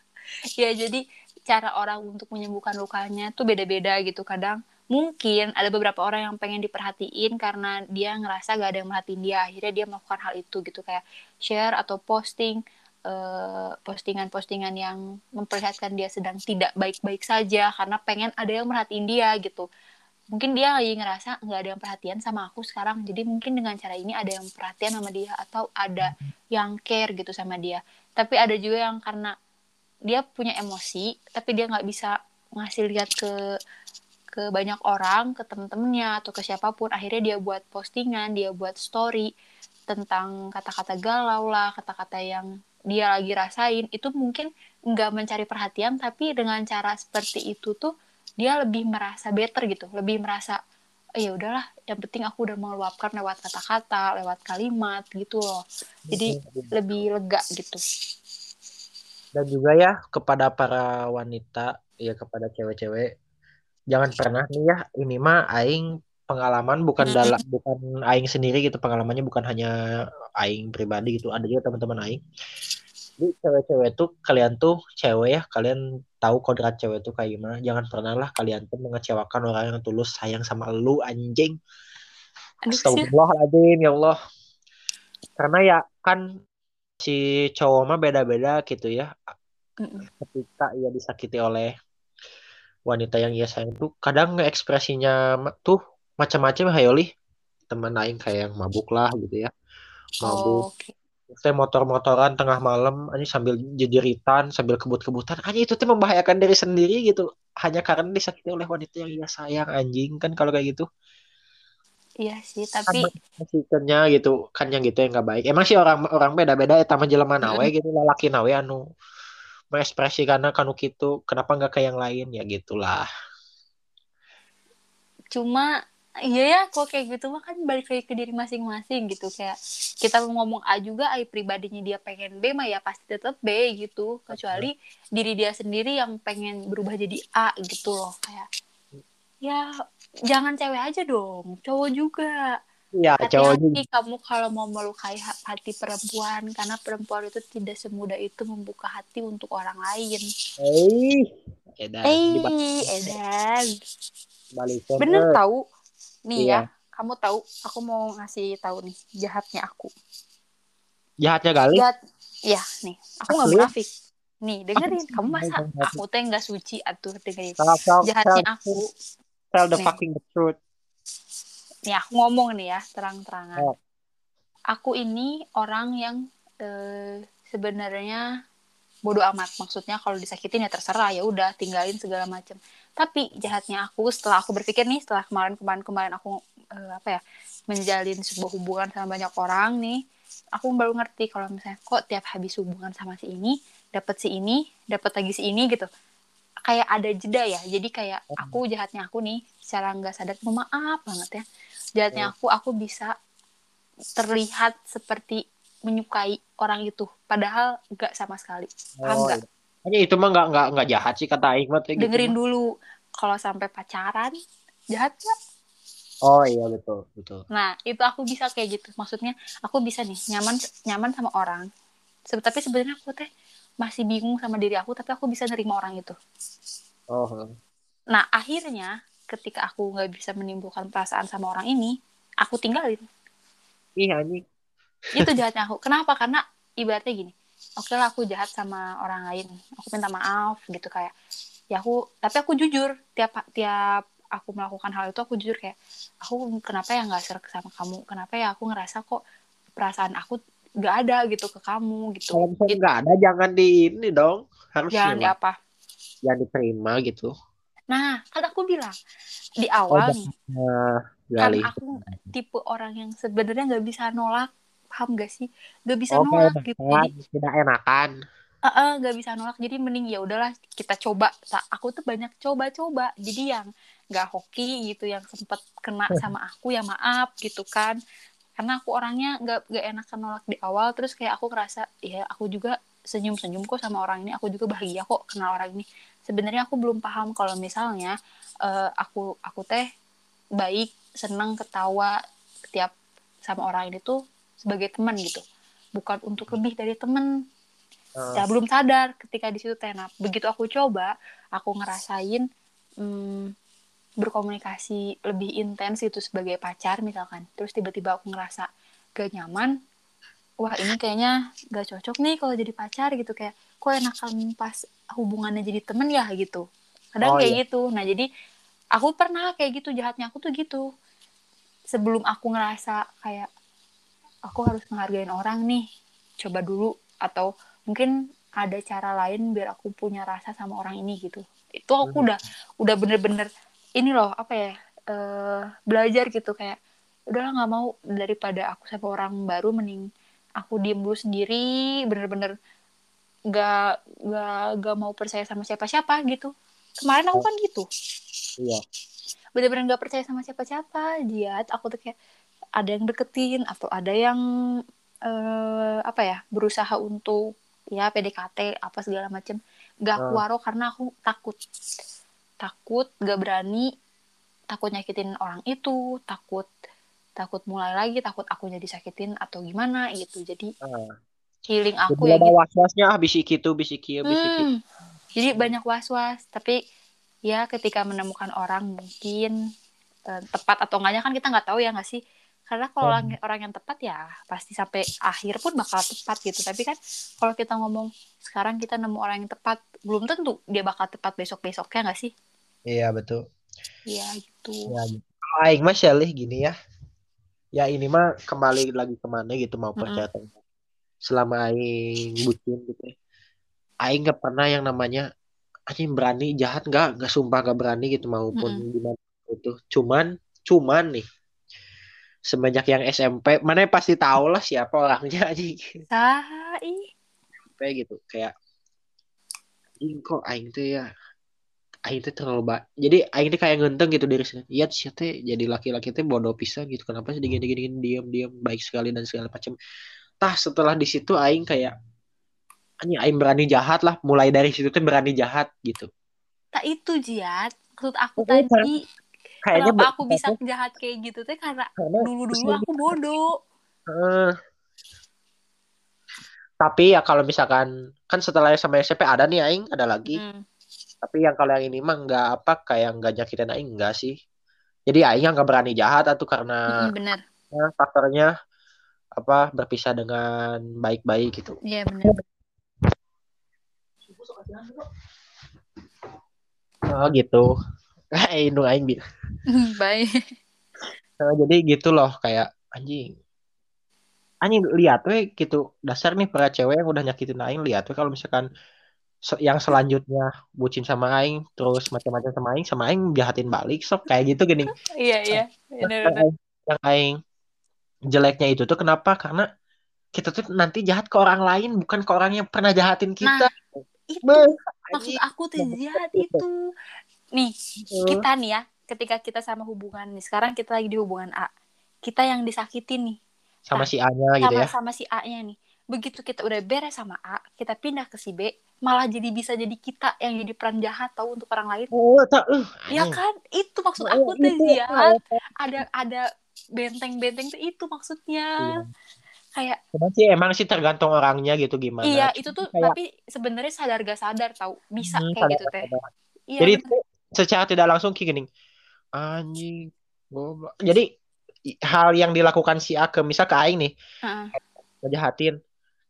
Ya jadi cara orang untuk menyembuhkan lukanya tuh beda-beda gitu. Kadang mungkin ada beberapa orang yang pengen diperhatiin karena dia ngerasa gak ada yang merhatiin dia. Akhirnya dia melakukan hal itu gitu kayak share atau posting eh, postingan-postingan yang memperlihatkan dia sedang tidak baik-baik saja karena pengen ada yang merhatiin dia gitu. Mungkin dia lagi ngerasa nggak ada yang perhatian sama aku sekarang jadi mungkin dengan cara ini ada yang perhatian sama dia atau ada yang care gitu sama dia. Tapi ada juga yang karena dia punya emosi tapi dia nggak bisa ngasih lihat ke ke banyak orang ke temen-temennya atau ke siapa pun. Akhirnya dia buat postingan dia buat story tentang kata-kata galau lah kata-kata yang dia lagi rasain. Itu mungkin nggak mencari perhatian tapi dengan cara seperti itu tuh dia lebih merasa better gitu. Lebih merasa "Eh, ya udahlah yang penting aku udah meluapkan lewat kata-kata lewat kalimat gitu loh. Jadi lebih lega gitu dan juga ya kepada para wanita ya kepada cewek-cewek jangan pernah nih ya ini mah aing pengalaman bukan dalam bukan aing sendiri gitu pengalamannya bukan hanya aing pribadi gitu ada juga teman-teman aing. Jadi cewek-cewek tuh kalian tuh cewek ya kalian tahu kodrat cewek tuh kayak gimana jangan pernah lah kalian tuh mengecewakan orang yang tulus sayang sama lu anjing. Astagfirullahaladzim ya Allah. Karena ya kan si cowok mah beda-beda gitu ya. Mm-mm. ketika ia disakiti oleh wanita yang ia sayang tuh kadang ekspresinya tuh macam-macam hayoli temen aing kayak yang mabuk lah gitu ya. Oh, mabuk. Oke. teh motor-motoran tengah malam anjing sambil jejeritan sambil kebut-kebutan. Anjing itu teh membahayakan diri sendiri gitu hanya karena disakiti oleh wanita yang ia sayang anjing. Kan kalau kayak gitu Iya sih, kan tapi maksudnya gitu kan yang gitu yang nggak baik. Emang sih orang orang beda-beda eta mah jelema nawe gitu lalaki nawe anu mengekspresikan kanu gitu. Kenapa nggak ke yang lain? Ya gitulah. Cuma iya ya kok kayak gitu mah kan balik lagi ke diri masing-masing gitu. Kayak kita ngomong A juga A pribadinya dia pengen B mah ya pasti tetap B gitu. Kecuali diri dia sendiri yang pengen berubah jadi A gitu loh kayak ya jangan cewek aja dong cowok juga. Ya cowok juga. kamu kalau mau melukai ha- hati perempuan karena perempuan itu tidak semudah itu membuka hati untuk orang lain. Eh edan eh Edan. Balikin bener tahu nih Iya. ya kamu tahu aku mau ngasih tahu nih jahatnya aku. Jahatnya kali? Jahat ya nih. Aku nggak munafik. Nih dengerin kamu masa aku teh nggak suci atuh dengerin. Jahatnya aku tell the Nih. fucking the truth. Nih aku ngomong nih ya terang-terangan. Oh. aku ini orang yang eh, sebenarnya bodoh amat. Maksudnya kalau disakitin ya terserah ya udah tinggalin segala macam tapi jahatnya aku setelah aku berpikir nih setelah kemarin kemarin kemarin aku eh, apa ya menjalin sebuah hubungan sama banyak orang nih aku baru ngerti kalau misalnya kok tiap habis hubungan sama si ini dapat si ini dapat lagi si ini gitu kayak ada jeda ya. Jadi kayak aku jahatnya aku nih secara nggak sadar mohon maaf banget ya. Jahatnya aku aku bisa terlihat seperti menyukai orang itu. Padahal nggak sama sekali. Paham Oh, nggak? Hanya itu mah nggak nggak nggak jahat sih kata mah teh gitu dengerin mah. dulu. Kalau sampai pacaran jahat nggak? Oh iya betul betul. nah itu aku bisa kayak gitu. Maksudnya aku bisa nih nyaman nyaman sama orang. Tapi sebenarnya aku teh masih bingung sama diri aku tapi aku bisa nerima orang itu. Oh. nah akhirnya ketika aku nggak bisa menimbulkan perasaan sama orang ini aku tinggalin. Ih anjing. itu jahatnya aku. Kenapa? Karena ibaratnya gini oke lah aku jahat sama orang lain. Aku minta maaf gitu kayak ya aku tapi aku jujur. Tiap tiap aku melakukan hal itu aku jujur kayak aku kenapa ya nggak serak sama kamu? Kenapa ya aku ngerasa kok perasaan aku nggak ada gitu ke kamu gitu. Kalau misalnya nggak ada jangan di ini dong. Harus jangan di apa jangan diterima gitu. nah kan aku bilang di Oh, awal nih Nah, kan aku tipe orang yang sebenarnya nggak bisa nolak. Paham gak sih? Nggak bisa Oh, nolak gitu. jadi enakan, tidak enakan. Heeh, nggak bisa nolak. Jadi mending ya udahlah kita coba. Aku tuh banyak coba-coba. Jadi yang nggak hoki gitu yang sempet kena sama aku ya maaf gitu kan karena aku orangnya nggak nggak enakan nolak di awal terus kayak aku ngerasa ya aku juga senyum-senyum kok sama orang ini aku juga bahagia kok kenal orang ini. Sebenarnya aku belum paham kalau misalnya eh, aku aku teh baik senang ketawa setiap sama orang ini tuh sebagai teman gitu. Bukan untuk lebih dari teman. Eh, ya belum sadar ketika di situ tenap begitu aku coba aku ngerasain hmm, berkomunikasi lebih intens itu sebagai pacar misalkan. Terus tiba-tiba aku ngerasa gak nyaman wah ini kayaknya gak cocok nih kalau jadi pacar gitu. Kayak kok enakan pas hubungannya jadi temen ya gitu. Kadang Oh, kayak iya. gitu. Nah jadi aku pernah kayak gitu jahatnya aku tuh gitu. Sebelum aku ngerasa kayak aku harus menghargai orang nih coba dulu. Atau mungkin ada cara lain biar aku punya rasa sama orang ini gitu. Itu aku Hmm. udah udah bener-bener ini loh apa ya eh, belajar gitu kayak udahlah nggak mau daripada aku sama orang baru mending aku diem dulu sendiri bener-bener nggak nggak nggak mau percaya sama siapa-siapa gitu kemarin aku kan gitu Iya. bener-bener nggak percaya sama siapa-siapa dia aku tuh kayak ada yang deketin atau ada yang eh, apa ya berusaha untuk ya PDKT apa segala macem nggak aku Hmm. waro karena aku takut takut nggak berani takut nyakitin orang itu takut takut mulai lagi takut akunya disakitin atau gimana gitu jadi Ah. healing Jadi aku ya ada gitu was-wasnya ah bisi gitu, bisi kieu, bisi kieu. Hmm, jadi banyak was-was, tapi ya ketika menemukan orang mungkin eh, tepat atau enggaknya kan kita nggak tahu ya nggak sih? Karena kalau orang, orang yang tepat ya pasti sampai akhir pun bakal tepat gitu. Tapi kan kalau kita ngomong sekarang kita nemu orang yang tepat, belum tentu dia bakal tepat besok-besoknya nggak sih? Iya betul. Iya gitu. Ya, Aing mah Shelly gini ya. ya ini mah kembali lagi ke mana gitu mau percaya atau enggak. selama aing bucin gitu ya. aing nggak pernah yang namanya anjing berani jahat nggak nggak sumpah nggak berani gitu maupun gimana itu cuman cuman nih semenjak yang SMP mana pasti tahu lah siapa orangnya anjing Saha ih. kayak gitu kayak anjing kok aing tuh ya aing tuh terlalu ba jadi aing tuh kayak ngenteng gitu dari sini iya sih teh jadi laki-laki teh bodoh pisan gitu. Kenapa sih gini gini diam diam baik sekali dan segala macam tah setelah di situ aing kayak anjing aing berani jahat lah. Mulai dari situ tuh berani jahat gitu. Tak itu Jiat. Maksud aku Oh, tadi kayaknya kenapa aku bisa jahat kayak gitu teh? Karena karena dulu-dulu aku bodoh. Eh, tapi ya kalau misalkan kan setelah sama SMP ada nih aing. Ada lagi. Hmm. Tapi yang kalau yang ini mah nggak apa kayak nggak nyakitin aing enggak sih jadi aing yang nggak berani jahat atau karena bener. ya, faktornya apa berpisah dengan baik-baik gitu Iya bener. oh gitu eh indung aing bi- Baik. Nah, jadi gitu loh kayak anjing anjing lihat we gitu dasar nih para cewek yang udah nyakitin aing lihat we kalau misalkan yang selanjutnya bucin sama aing terus macam-macam sama aing sama aing jahatin balik sok kayak gitu gini Iya iya. yang aing, jeleknya itu tuh kenapa karena kita tuh nanti jahat ke orang lain bukan ke orang yang pernah jahatin kita Itu Beuh, maksud anjing. aku tuh jahat itu. Nih, kita nih ya, ketika kita sama hubungan nih, sekarang kita lagi di hubungan A. Kita yang disakitin nih, sama si A-nya gitu sama ya sama si A-nya nih. Begitu kita udah beres sama A, kita pindah ke si B, malah jadi bisa jadi kita yang jadi peran jahat tahu untuk orang lain. oh tak uh, Ya kan? Itu maksud Oh, aku tuh itu, jahat. Ada ada benteng-benteng tuh itu maksudnya. Iya. Kayak Cuman sih emang sih tergantung orangnya gitu gimana iya, itu tuh kayak tapi sebenarnya sadar gak sadar tahu bisa hmm, kayak gitu teh. Iya. Jadi bener. tuh secara tidak langsung kayak gini. Anjing. Goblok. Jadi hal yang dilakukan si A ke misal ke Aing nih, Heeh. ngejahatin.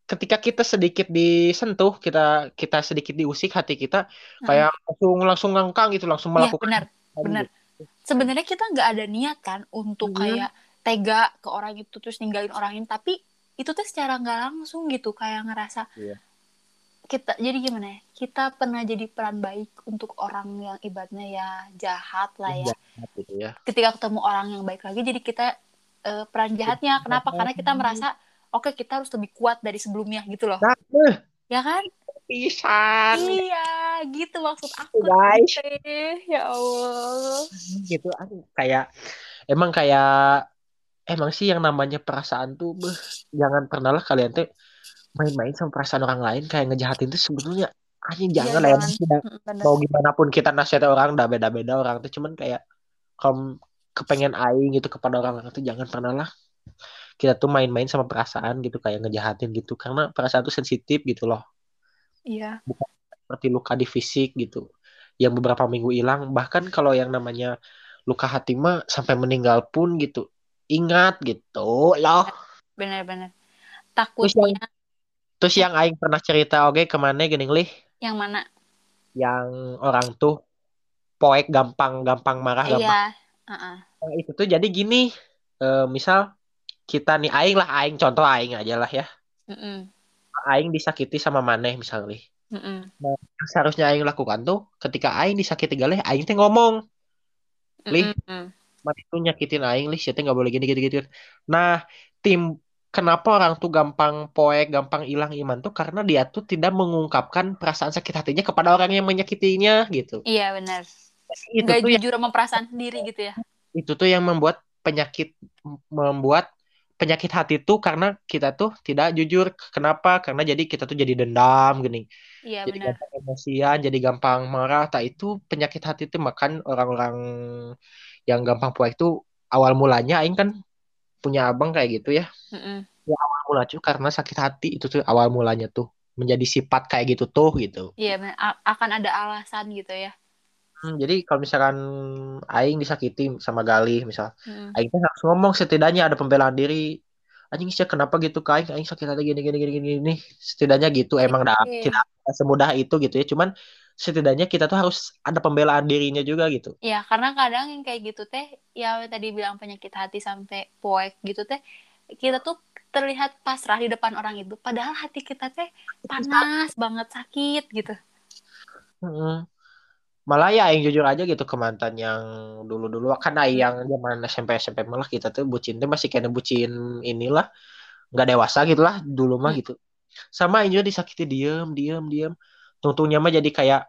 Ketika kita sedikit disentuh, kita kita sedikit diusik hati kita, kayak langsung langsung ngangkang gitu, langsung Iya melakukan benar, hal benar. gitu. Sebenarnya kita nggak ada niat kan untuk Mhm. kayak tega ke orang itu terus ninggalin orang ini, tapi itu tuh secara nggak langsung gitu kayak ngerasa Iya. kita jadi gimana ya? Kita pernah jadi peran baik untuk orang yang ibaratnya ya jahat lah ya. Jahat gitu ya. Ketika ketemu orang yang baik lagi, jadi kita eh, peran jahatnya. Kenapa? Karena kita merasa oke kita harus lebih kuat dari sebelumnya gitu loh. Nah, eh, Ya kan? pisan Iya, gitu maksud aku. guys. teh. Ya Allah. Gitu Aduh, kayak emang kayak emang sih yang namanya perasaan tuh beh, jangan pernah lah kalian tuh main-main sama perasaan orang lain kayak ngejahatin tuh sebetulnya anjing Iya, jangan lah ya jangan. Tidak- Mm, bener. mau gimana pun kita nasihat orang udah beda-beda orang tuh cuman kayak kalau kepengen aing gitu kepada orang orang tuh jangan pernah lah kita tuh main-main sama perasaan gitu kayak ngejahatin gitu. Karena perasaan tuh sensitif gitu loh. Iya. seperti luka di fisik gitu. Yang beberapa minggu hilang bahkan kalau yang namanya luka hati mah sampai meninggal pun gitu ingat gitu loh. Benar-benar takutnya terus yang aing pernah cerita oke ke mana gini lih? Yang mana? Yang orang tuh poek gampang gampang marah gampang. Iya Heeh. Nah, itu tuh jadi gini eh, misal kita nih aing lah aing contoh aing aja lah ya. Mm-mm. aing disakiti sama maneh misalnya. Mm-mm. yang seharusnya aing lakukan tuh ketika aing disakiti galeh aing teh ngomong. Lih. Mana itu nyakitin aing lih siapa nggak boleh gini gitu gitu nah tim kenapa orang tuh gampang poek gampang hilang iman tuh? Karena dia tuh tidak mengungkapkan perasaan sakit hatinya kepada orang yang menyakitinya gitu. Iya benar. Itu nggak tuh yang, jujur sama perasaan sendiri gitu ya. Itu tuh yang membuat penyakit membuat penyakit hati tuh karena kita tuh tidak jujur kenapa? Karena jadi kita tuh jadi dendam gini. Iya jadi benar. gampang emosian jadi gampang marah. Tak itu penyakit hati tuh makan orang-orang yang gampang poek tuh awal mulanya aing kan punya abang kayak gitu ya. Mm-mm. awal mula tuh karena sakit hati itu tuh awal mulanya tuh menjadi sifat kayak gitu tuh gitu. Iya akan ada alasan gitu ya Hmm, jadi kalau misalkan aing disakiti sama Galih misal Mm. aing harus ngomong setidaknya ada pembelaan diri anjing sih kenapa gitu ke aing aing sakit hati gini gini gini gini setidaknya gitu emang dah Iya. tidak semudah itu gitu ya cuman setidaknya kita tuh harus ada pembelaan dirinya juga gitu Ya, karena kadang yang kayak gitu teh, ya tadi bilang penyakit hati sampai poek gitu teh, kita tuh terlihat pasrah di depan orang itu, padahal hati kita teh panas banget, sakit gitu. Mm. Malah ya yang jujur aja gitu ke mantan yang dulu-dulu kan Hmm. yang zaman SMP SMP malah kita tuh bucin tuh masih kayak bucin inilah nggak dewasa gitu lah dulu mah Hmm. gitu sama aja disakiti diem diem diem tungtungnya mah jadi kayak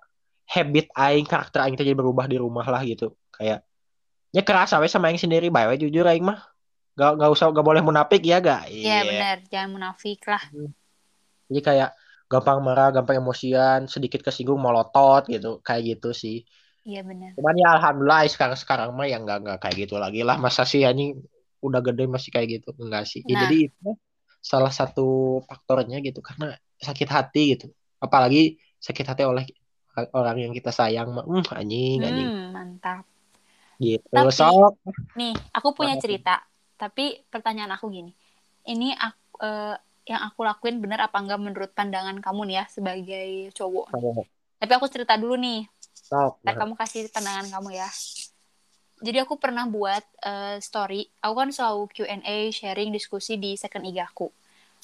habit aing karakter aing jadi berubah di rumah lah gitu kayak ya kerasa we sama aing sendiri bae jujur aing mah gak, gak usah gak boleh munafik ya gak Ya Iya. benar, jangan munafik lah. jadi kayak gampang marah gampang emosian sedikit kesinggung molotot gitu kayak gitu sih Iya benar. cuman ya alhamdulillah sekarang sekarang mah yang nggak nggak kayak gitu lagi lah masa sih anjing udah gede masih kayak gitu enggak sih Ya, Nah. jadi itu salah satu faktornya gitu karena sakit hati gitu apalagi sakit hati oleh orang yang kita sayang mah hmm, anjing anjing Hmm, mantap. gitu Tapi- sok Nih, aku punya cerita. Tapi pertanyaan aku gini. Ini aku, eh, yang aku lakuin bener apa enggak menurut pandangan kamu nih ya sebagai cowok. Tapi aku cerita dulu nih. sok Ntar kamu kasih pandangan kamu ya. Jadi aku pernah buat eh, story. Aku kan selalu Q&A, sharing, diskusi di second IG aku.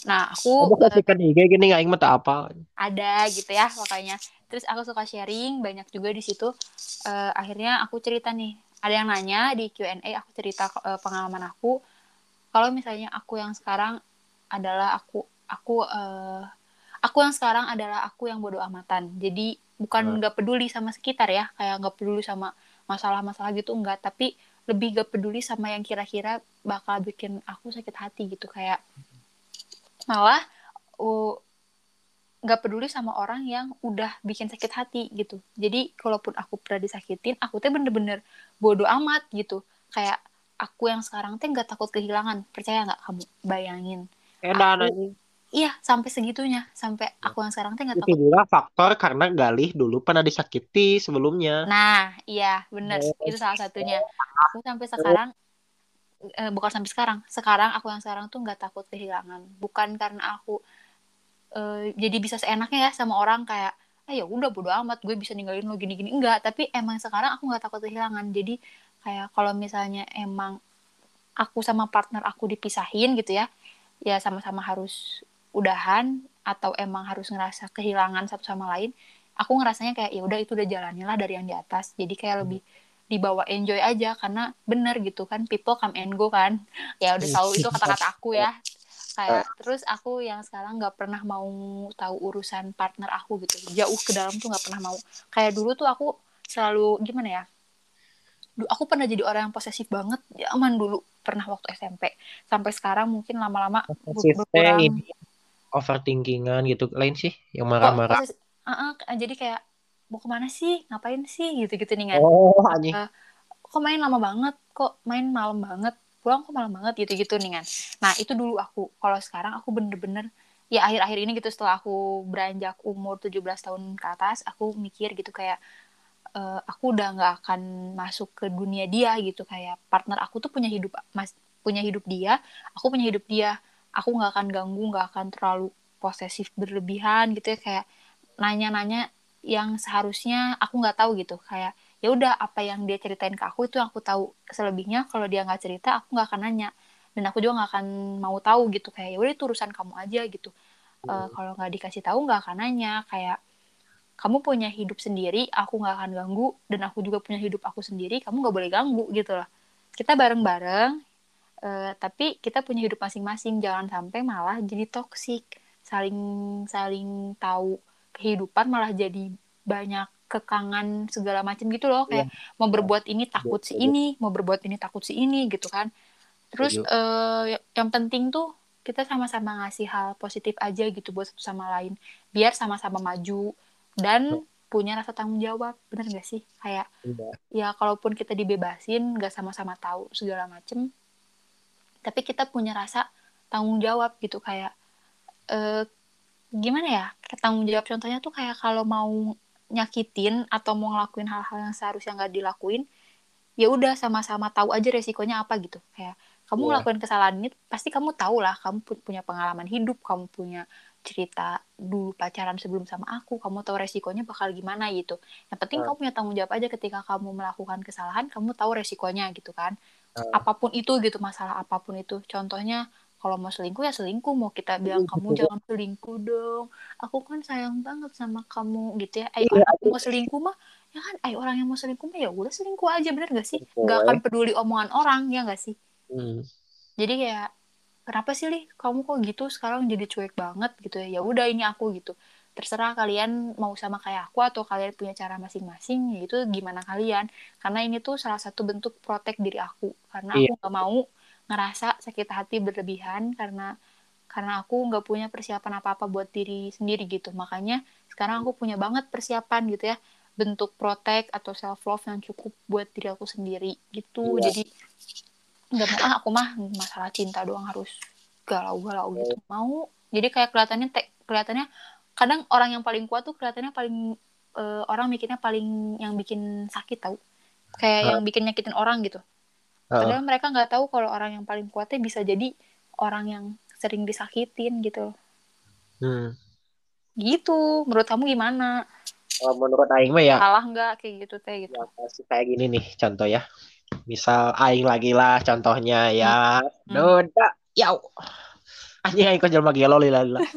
Nah, aku Kamu kasih kan IG gini nggak inget apa ada gitu ya makanya terus aku suka sharing banyak juga di situ Eh, akhirnya aku cerita nih ada yang nanya di Q&A aku cerita eh, pengalaman aku kalau misalnya aku yang sekarang adalah aku aku eh, aku yang sekarang adalah aku yang bodoh amatan. Jadi bukan nggak peduli sama sekitar ya kayak nggak peduli sama masalah-masalah gitu enggak tapi lebih gak peduli sama yang kira-kira bakal bikin aku sakit hati gitu. Kayak malah uh, nggak peduli sama orang yang udah bikin sakit hati gitu. Jadi kalaupun aku pernah disakitin aku tuh bener-bener bodoh amat gitu. Kayak aku yang sekarang teh nggak takut kehilangan. Percaya nggak kamu? Bayangin edan Aku- iya sampai segitunya. Sampai aku yang sekarang teh nggak itu takut juga faktor karena Galih dulu pernah disakiti sebelumnya. Nah iya bener. Oh. itu salah satunya. Aku sampai sekarang eh, bukan sampai sekarang. Sekarang aku yang sekarang tuh nggak takut kehilangan. Bukan karena aku eh, jadi bisa seenaknya ya sama orang kayak ah ya udah bodo amat gue bisa ninggalin lo gini-gini. Enggak tapi emang sekarang aku nggak takut kehilangan. Jadi kayak kalau misalnya emang aku sama partner aku dipisahin gitu ya ya sama-sama harus udahan atau emang harus ngerasa kehilangan satu sama lain aku ngerasanya kayak ya udah itu udah jalannya lah dari yang di atas. Jadi kayak lebih dibawa enjoy aja karena bener gitu kan people come and go kan. Ya udah tahu itu kata-kata aku ya. Kayak terus aku yang sekarang nggak pernah mau tahu urusan partner aku gitu. Jauh ke dalam tuh nggak pernah mau. Kayak dulu tuh aku selalu gimana ya aku pernah jadi orang yang posesif banget zaman dulu pernah waktu SMP sampai sekarang mungkin lama-lama teh berkurang. ini. Overthinkingan gitu lain sih yang marah-marah. posesif- Ah, ah, jadi kayak mau ke mana sih? Ngapain sih? gitu-gitu nih kan oh anjing. Eh, kok main lama banget? Kok main malam banget? Pulang kok malam banget? gitu-gitu nih kan nah itu dulu aku. Kalau sekarang aku bener-bener ya akhir-akhir ini gitu setelah aku beranjak umur 17 tahun ke atas aku mikir gitu kayak eh, aku udah nggak akan masuk ke dunia dia gitu. Kayak partner aku tuh punya hidup mas punya hidup dia aku punya hidup dia. Aku nggak akan ganggu nggak akan terlalu posesif berlebihan gitu ya. Kayak nanya-nanya yang seharusnya aku nggak tahu gitu. Kayak ya udah apa yang dia ceritain ke aku itu yang aku tahu. Selebihnya kalau dia nggak cerita aku nggak akan nanya. Dan aku juga nggak akan mau tahu gitu. Kayak ya udah itu urusan kamu aja gitu. Eh, kalau nggak dikasih tahu nggak akan nanya. Kayak kamu punya hidup sendiri aku nggak akan ganggu dan aku juga punya hidup aku sendiri kamu nggak boleh ganggu gitu loh. Kita bareng-bareng eh, tapi kita punya hidup masing-masing jangan sampai malah jadi toksik saling saling tahu kehidupan malah jadi banyak kekangan segala macam gitu loh. Kayak mau berbuat ini takut si Setuju. ini mau berbuat ini takut si ini gitu kan. Terus eh, yang penting tuh kita sama-sama ngasih hal positif aja gitu buat satu sama lain. Biar sama-sama maju dan punya rasa tanggung jawab bener gak sih kayak Iya. ya kalaupun kita dibebasin nggak sama-sama tahu segala macem tapi kita punya rasa tanggung jawab gitu kayak eh gimana ya tanggung jawab contohnya tuh kayak kalau mau nyakitin atau mau ngelakuin hal-hal yang seharusnya nggak dilakuin ya udah sama-sama tahu aja resikonya apa gitu kayak kamu Iya. ngelakuin kesalahan ini pasti kamu tahu lah kamu pu- punya pengalaman hidup kamu punya cerita dulu pacaran sebelum sama aku kamu tahu resikonya bakal gimana gitu. Yang penting Hmm. kamu punya tanggung jawab aja ketika kamu melakukan kesalahan kamu tahu resikonya gitu kan. Hmm. apa pun itu gitu masalah apa pun itu. Contohnya kalau mau selingkuh ya selingkuh mau kita bilang Iya, kamu jangan selingkuh dong. Aku kan sayang banget sama kamu gitu ya. Ayo Iya, aku mau selingkuh mah ya kan? Ayo orang yang mau selingkuh mah ya udah selingkuh aja bener gak sih? Betul. nggak akan peduli omongan orang ya gak sih? Hmm. jadi kayak kenapa sih lih kamu kok gitu? Sekarang jadi cuek banget gitu ya. Ya udah ini aku gitu. Terserah kalian mau sama kayak aku atau kalian punya cara masing-masing ya itu gimana kalian. Karena ini tuh salah satu bentuk protek diri aku. Karena Iya. aku nggak mau ngerasa sakit hati berlebihan karena karena aku nggak punya persiapan apa-apa buat diri sendiri gitu. Makanya sekarang aku punya banget persiapan gitu ya bentuk protek atau self love yang cukup buat diri aku sendiri gitu. Iya. jadi nggak mau ah aku mah masalah cinta doang harus galau-galau gitu. Mau jadi kayak kelihatannya te- kelihatannya kadang orang yang paling kuat tuh kelihatannya paling eh, orang mikirnya paling yang bikin sakit tahu kayak Hah? yang bikin nyakitin orang gitu. Heeh. padahal mereka nggak tahu kalau orang yang paling kuatnya bisa jadi orang yang sering disakitin gitu. Hmm. gitu. Menurut kamu gimana? Menurut Aing mah ya. Salah nggak? Kayak gitu teh gitu. Ya, kayak gini nih contoh ya. Misal aing lagi lah contohnya ya. Hmm. Doda, yau. Anjing aing kok jelema gelo lila lila.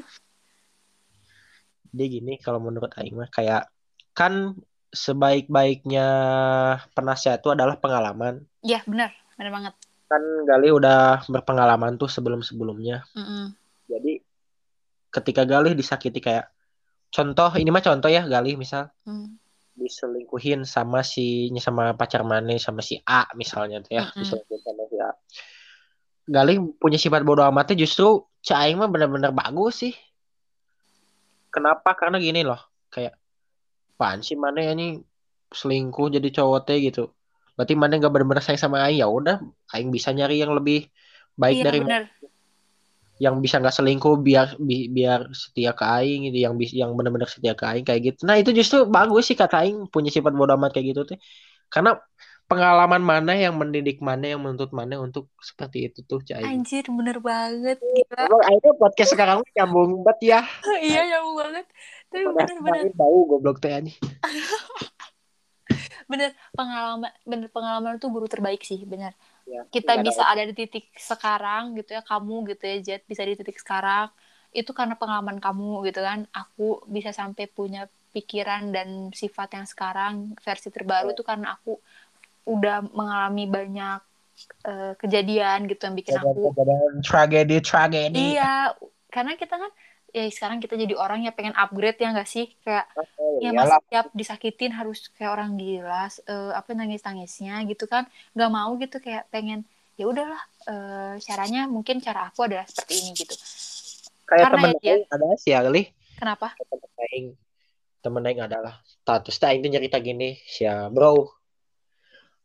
Jadi gini kalau menurut aing mah kayak kan sebaik-baiknya penasihat itu adalah pengalaman. ya benar benar banget Kan Galih udah berpengalaman tuh sebelum-sebelumnya. Mm-mm. Jadi ketika Galih disakiti kayak contoh ini mah contoh ya Galih misal Mm. Diselingkuhin sama si sama pacar mana sama si A misalnya tuh ya Mm-mm. diselingkuhin sama si A. Galing punya sifat bodoh amatnya justru Caing mah benar-benar bagus sih. Kenapa? Karena gini loh kayak apaan sih mana nih selingkuh jadi cowok teh? gitu. Berarti mana nggak benar-benar sayang sama Aing. Ya udah Aing bisa nyari yang lebih baik iya dari benar yang bisa nggak selingkuh biar bi- biar setia ke aing gitu yang bis- yang benar-benar setia ke aing kayak gitu. Nah itu justru bagus sih kata aing punya sifat bodoh amat kayak gitu tuh. Karena pengalaman mana yang mendidik mana yang menuntut mana untuk seperti itu tuh aing anjir bener banget gila. Aing tuh podcast sekarang nyambung banget ya. Iya nyambung banget. Tapi bener bener. Aing bau goblok teh anjing. Bener pengalaman bener pengalaman itu guru terbaik sih bener Ya, kita nggak ada bisa ada di titik sekarang gitu ya kamu gitu ya Jet bisa di titik sekarang. Itu karena pengalaman kamu gitu kan. Aku bisa sampai punya pikiran dan sifat yang sekarang versi terbaru itu karena aku udah mengalami banyak eh, kejadian gitu yang bikin aku Kejadian tragedi tragedi. Iya karena kita kan ya sekarang kita jadi orang yang pengen upgrade ya nggak sih? Kayak ya Iyalah. mas tiap disakitin harus kayak orang gila eh, apa nangis tangisnya gitu kan. Nggak mau gitu kayak pengen ya udahlah eh, caranya mungkin cara aku adalah seperti ini gitu. Kayak Karena temen ya, aing ada sih ya kali kenapa temen aing temen aing adalah status teh aing tuh nyerita gini sia bro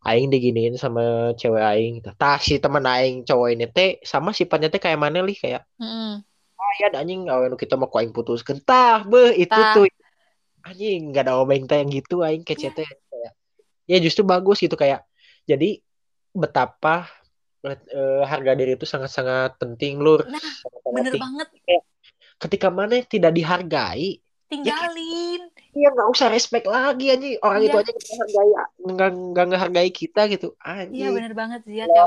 aing diginiin sama cewek aing. Tah si temen aing cowok ini teh sama sifatnya teh kayak mana lih kayak Mm-mm. Ya anjing awen kita mau aing putus kentah beh itu Tah. tuh. Anjing nggak ada obeng teh yang gitu aing kece teh kayak. Ya justru bagus gitu kayak. Jadi betapa eh, harga diri itu sangat-sangat penting lur. Nah, bener penting. banget. Ketika mana tidak dihargai tinggalin. ya nggak usah respect lagi anjing. Orang Iya. itu aja nggak hargai nggak nggak ngehargai kita gitu. Iya anjing. bener banget Ziat ya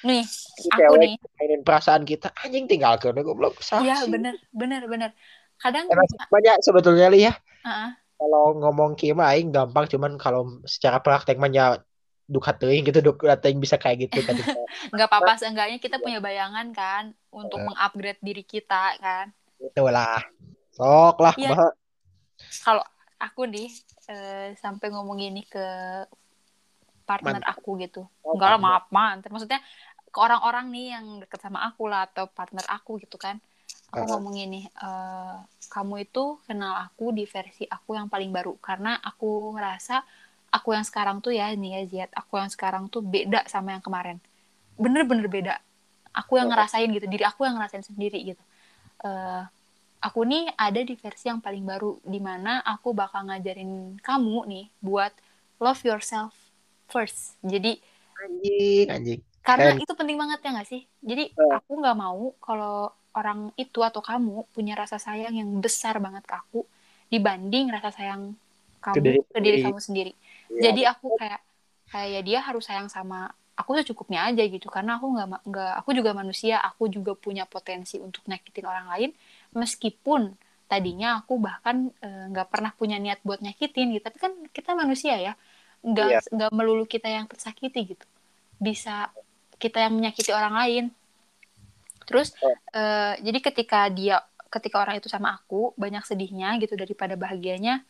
nih Si aku nih. mainin perasaan kita anjing tinggal ke goblok. Sah iya sih. bener bener bener. Kadang Emang banyak sebetulnya li ya. Ah, kalau ngomong Kim aing gampang cuman kalau secara praktek mah ya duka teuing gitu duka teuing bisa kayak gitu kan. Nggak apa-apa seenggaknya kita punya bayangan kan untuk Eh. mengupgrade diri kita kan. Itu lah. Sok lah Iya. Kalau aku nih eh, sampai ngomong ini ke partner Mantan. aku gitu. Oh, enggak lah maaf mantan maksudnya ke orang-orang nih yang deket sama aku lah atau partner aku gitu kan. Aku Ah. ngomong gini eh, kamu itu kenal aku di versi aku yang paling baru. Karena aku ngerasa aku yang sekarang tuh ya nih ya Ziat aku yang sekarang tuh beda sama yang kemarin. Bener-bener beda. Aku yang Oh. ngerasain gitu diri aku yang ngerasain sendiri gitu. Eh, aku nih ada di versi yang paling baru di mana aku bakal ngajarin kamu nih buat love yourself first jadi anjing anjing karena Keren. itu penting banget ya nggak sih jadi Eh. aku nggak mau kalau orang itu atau kamu punya rasa sayang yang besar banget ke aku dibanding rasa sayang kamu Ke diri ke diri sendiri. kamu sendiri. Iya. Jadi aku kayak kayak dia harus sayang sama aku secukupnya aja gitu karena aku nggak nggak aku juga manusia aku juga punya potensi untuk nyakitin orang lain meskipun tadinya aku bahkan eh, nggak pernah punya niat buat nyakitin gitu tapi kan kita manusia ya nggak Iya. nggak melulu kita yang tersakiti gitu. Bisa kita yang menyakiti orang lain. Terus Oh. eh, jadi ketika dia ketika orang itu sama aku banyak sedihnya gitu daripada bahagianya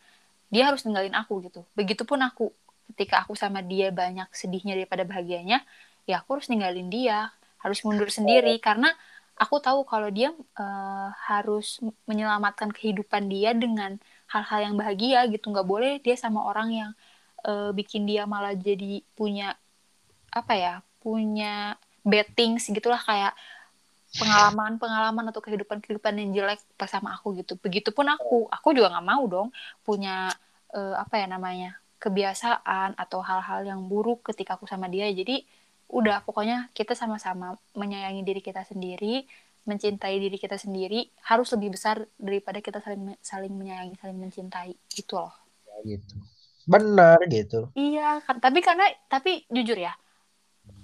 dia harus ninggalin aku gitu. Begitupun aku. Ketika aku sama dia banyak sedihnya daripada bahagianya ya aku harus ninggalin dia. Harus mundur sendiri karena aku tahu kalau dia eh, harus menyelamatkan kehidupan dia dengan hal-hal yang bahagia gitu nggak boleh dia sama orang yang eh, bikin dia malah jadi punya apa ya punya bad things gitulah kayak pengalaman-pengalaman atau kehidupan-kehidupan yang jelek pas sama aku gitu. Begitupun aku, aku juga nggak mau dong punya eh, apa ya namanya kebiasaan atau hal-hal yang buruk ketika aku sama dia. Jadi udah pokoknya kita sama-sama menyayangi diri kita sendiri, mencintai diri kita sendiri harus lebih besar daripada kita saling saling menyayangi, saling mencintai gitu loh. gitu. Benar gitu. Iya kan, tapi karena tapi jujur ya,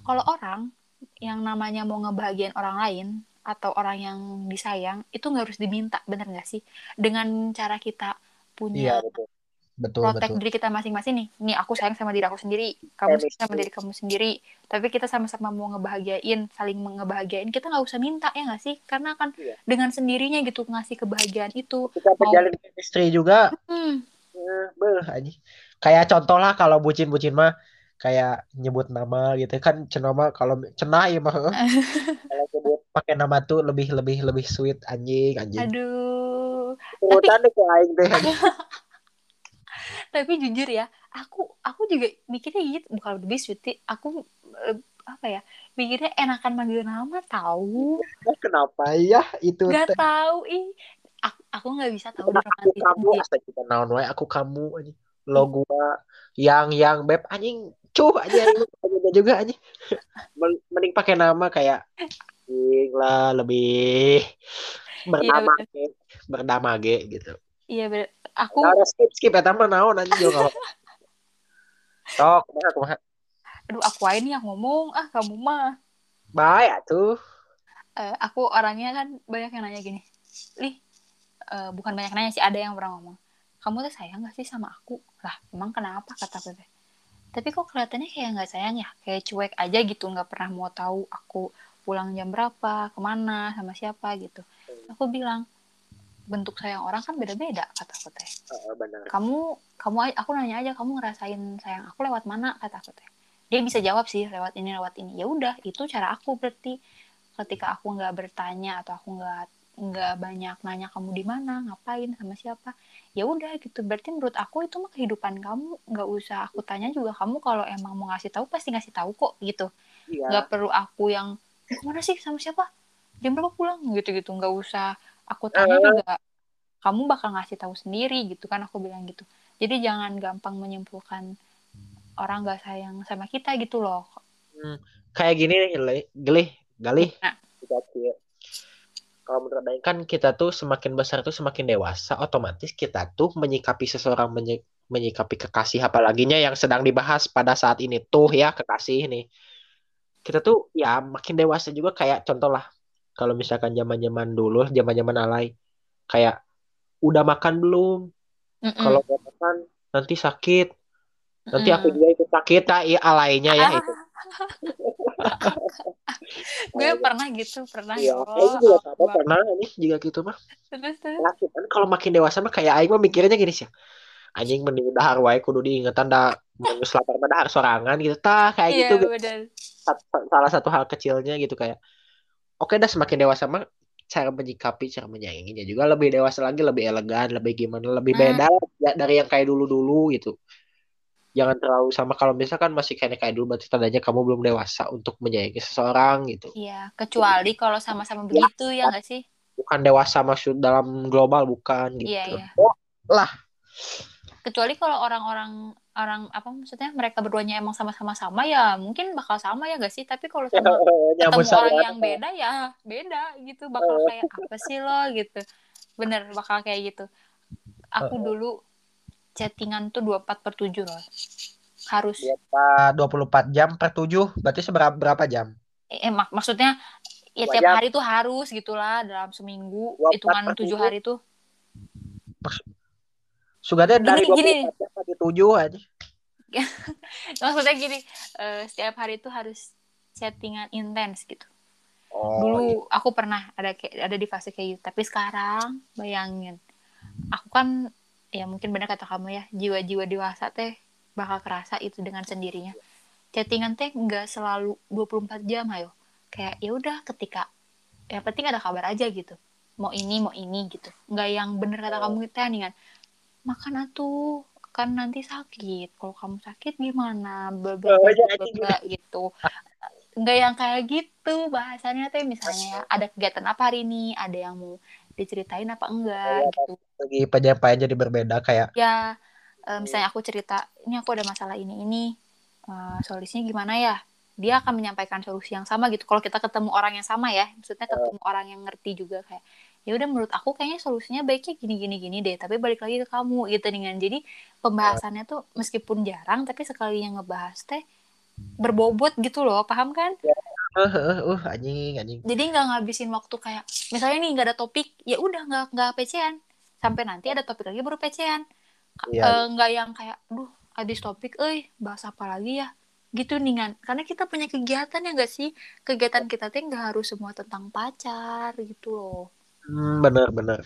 kalau orang yang namanya mau ngebahagiain orang lain atau orang yang disayang itu nggak harus diminta, bener nggak sih? Dengan cara kita punya Iya betul. Betul protek betul. diri kita masing-masing nih. Nih aku sayang sama diri aku sendiri, kamu sayang sama diri kamu sendiri. Tapi kita sama-sama mau ngebahagiain, saling ngebahagiain, kita nggak usah minta ya nggak sih? Karena kan Iya. dengan sendirinya gitu ngasih kebahagiaan itu. Kita menjalin chemistry juga Hmm, Eh, beuh aja. Kayak contoh lah kalau bucin-bucin mah kayak nyebut nama gitu kan cenah mah kalau cenah ya mah kalau nyebut pakai nama tuh lebih lebih lebih sweet anjing anjing. aduh. Urutan deh aing anjing. tapi jujur ya aku aku juga mikirnya gitu bukan lebih sweet aku eh, apa ya mikirnya enakan manggil nama tahu Kenapa ya itu nggak tahu ih aku aku nggak bisa tahu di Aku kamu kita naon wae aku kamu anjing. Lo gua yang yang beb anjing cuh aja juga anjing. Men- Mending pakai nama kayak anjing lah lebih bernama bener. ge, bernama ge gitu. iya bener. Aku udah skip skip. Eta mah naon anjing juga. Sok, kumaha kumaha. aduh aku aja nih yang ngomong. Ah kamu mah. Bae atuh. Eh, aku orangnya kan banyak yang nanya gini. Lih eh, bukan banyak nanya sih ada yang pernah ngomong. Kamu tuh sayang gak sih sama aku? Lah emang kenapa? Kata aku teh tapi kok kelihatannya kayak nggak sayang ya? Kayak cuek aja gitu nggak pernah mau tahu aku pulang jam berapa ke mana sama siapa gitu. Aku bilang bentuk sayang orang kan beda-beda kata aku teh. Benar. kamu kamu aku nanya aja kamu ngerasain sayang aku lewat mana kata aku teh. Dia bisa jawab sih lewat ini lewat ini. Ya udah itu cara aku berarti. Ketika aku nggak bertanya atau aku nggak nggak banyak nanya kamu di mana ngapain sama siapa ya udah gitu. Berarti menurut aku itu mah kehidupan kamu. Nggak usah aku tanya juga kamu kalau emang mau ngasih tahu pasti ngasih tahu kok gitu. Iya. nggak perlu aku yang ke mana sih sama siapa? Jam berapa pulang? Gitu gitu nggak usah aku tanya juga kamu bakal ngasih tahu sendiri gitu kan aku bilang gitu jadi jangan gampang menyimpulkan orang nggak sayang sama kita gitu loh Kayak gini nih, gelih, galih. Nah. Kalau menurut Aing kan kita tuh semakin besar tuh semakin dewasa, otomatis kita tuh menyikapi seseorang menyi- menyikapi kekasih apalaginya yang sedang dibahas pada saat ini tuh ya kekasih nih. Kita tuh ya makin dewasa juga kayak contoh lah kalau misalkan zaman-zaman dulu, zaman-zaman alay kayak udah makan belum? Mm-mm. Kalau nggak makan nanti sakit. Nanti Mm-mm. aku juga ikut sakit, nah, iya alaynya ya itu. gue pernah gitu pernah Iya, ya Aing juga sama pernah nih juga gitu mah. terus terus cuman kalau makin dewasa mah kayak aing mah mikirnya gini sih. Anjing mending dahar wae kudu diingetan dah geus lapar mah dahar sorangan gitu. Tah kayak iya gitu sa- salah satu hal kecilnya gitu kayak. Oke dah semakin dewasa mah cara menyikapi, cara menyayanginya juga lebih dewasa lagi, lebih elegan, lebih gimana, lebih Hmm. beda lah ya, dari yang kayak dulu-dulu gitu. Jangan terlalu sama kalau misalkan masih kayak kayak dulu berarti tandanya kamu belum dewasa untuk menyayangi seseorang gitu. iya kecuali kalau sama-sama begitu ya nggak sih Bukan dewasa maksud dalam global bukan gitu. iya iya Oh, lah. kecuali kalau orang-orang orang apa maksudnya mereka berduanya emang sama-sama sama ya mungkin bakal sama ya gak sih? Tapi kalau sama ketemu orang sama- yang beda ya beda gitu. Bakal kayak apa sih lo gitu. Bener bakal kayak gitu. Aku dulu chattingan tuh 24 per 7 loh harus. Apa, 24 jam per 7 berarti seberapa berapa jam? eh, mak- maksudnya ya Dua tiap jam. hari tuh harus gitulah dalam seminggu. 24 hitungan per tujuh tujuh. hari tuh Sugatnya dari Gini, 24 jam lagi 7 aja. maksudnya gini eh, setiap hari tuh harus chattingan intens gitu. Oh, dulu aku pernah ada kayak ada di fase kayak gitu. Tapi sekarang bayangin. Aku kan ya mungkin benar kata kamu ya jiwa-jiwa dewasa teh bakal kerasa itu dengan sendirinya. Chattingan teh nggak selalu 24 jam ayo. Kayak ya udah ketika yang penting ada kabar aja gitu. Mau ini mau ini gitu. Nggak yang bener kata kamu teh nih kan makan atuh kan nanti sakit. Kalau kamu sakit gimana? Iya, bla, gitu. nggak yang kayak gitu bahasannya teh misalnya ya ada kegiatan apa hari ini? Ada yang mau diceritain apa enggak gitu. lagi penyampaian jadi berbeda kayak ya misalnya aku cerita ini aku ada masalah ini ini eh, solusinya gimana ya? Dia akan menyampaikan solusi yang sama gitu. Kalau kita ketemu orang yang sama ya maksudnya ketemu orang yang ngerti juga kayak ya udah menurut aku kayaknya solusinya baiknya gini gini gini deh tapi balik lagi ke kamu gitu dengan jadi pembahasannya tuh meskipun jarang tapi sekali yang ngebahas teh berbobot gitu loh paham kan? Uh, uh, uh, anjing anjing. Jadi nggak ngabisin waktu kayak misalnya nih nggak ada topik ya udah nggak nggak PC-an sampai nanti ada topik lagi baru PC-an Ka- Iya. nggak yang kayak duh habis topik eh bahas apa lagi ya? Gitu nih kan karena kita punya kegiatan ya nggak sih? Kegiatan kita tuh nggak harus semua tentang pacar gitu loh Hmm, bener bener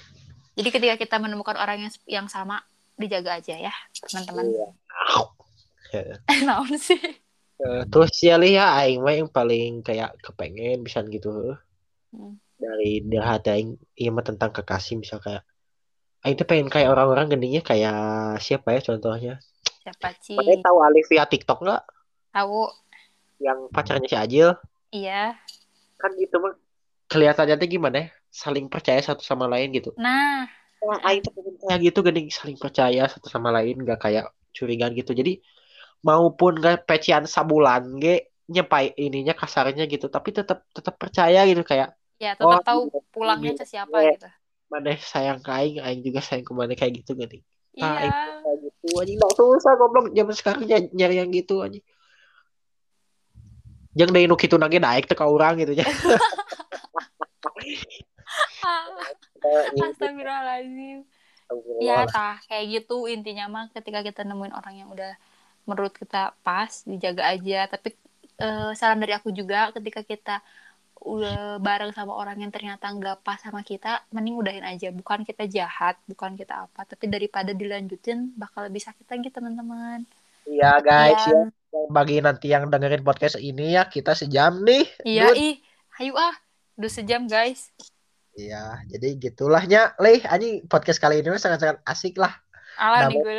jadi ketika kita menemukan orang yang yang sama dijaga aja ya teman-teman. Iya. naon sih? Eh, terus ya ya aing mah yang paling kayak kepengen bisa gitu. Hmm. dari dari hati aing iya mah tentang kekasih misal kayak aing tuh pengen kayak orang-orang geningnya kayak siapa ya contohnya? Siapa sih Makanya tahu Alif via TikTok nggak? Tahu. Yang pacarnya si Ajil. Iya. Kan gitu mah kelihatannya tuh gimana ya saling percaya satu sama lain gitu. Nah. Wah, Aing tuh kayak gitu gening saling percaya satu sama lain gak kayak curigaan gitu. Jadi maupun gak pecian sabulan ge nyepai ininya kasarnya gitu tapi tetap tetap percaya gitu kayak ya tetap Oh, tahu pulangnya ke siapa gitu. Mana sayang ke aing aing juga sayang ke mana kayak gitu gening Ah, iya kayak gitu anjing nggak susah goblok. Zaman sekarang ny- nyari yang gitu anjing. Yang dari nu kitu nage naik teh ka urang gitu ya Ah, Astagfirullahaladzim. Ya tah kayak gitu intinya mah ketika kita nemuin orang yang udah menurut kita pas dijaga aja. Tapi eh, saran dari aku juga ketika kita udah bareng sama orang yang ternyata nggak pas sama kita, mending udahin aja. Bukan kita jahat, bukan kita apa, tapi daripada dilanjutin bakal lebih sakit lagi teman-teman. Iya guys Iya. ya bagi nanti yang dengerin podcast ini ya kita sejam nih Iya, ih, hayu ah. Udah sejam, guys. Iya, jadi gitulahnya, Leh, anjing podcast kali ini sangat-sangat asik lah. Alah nih gue.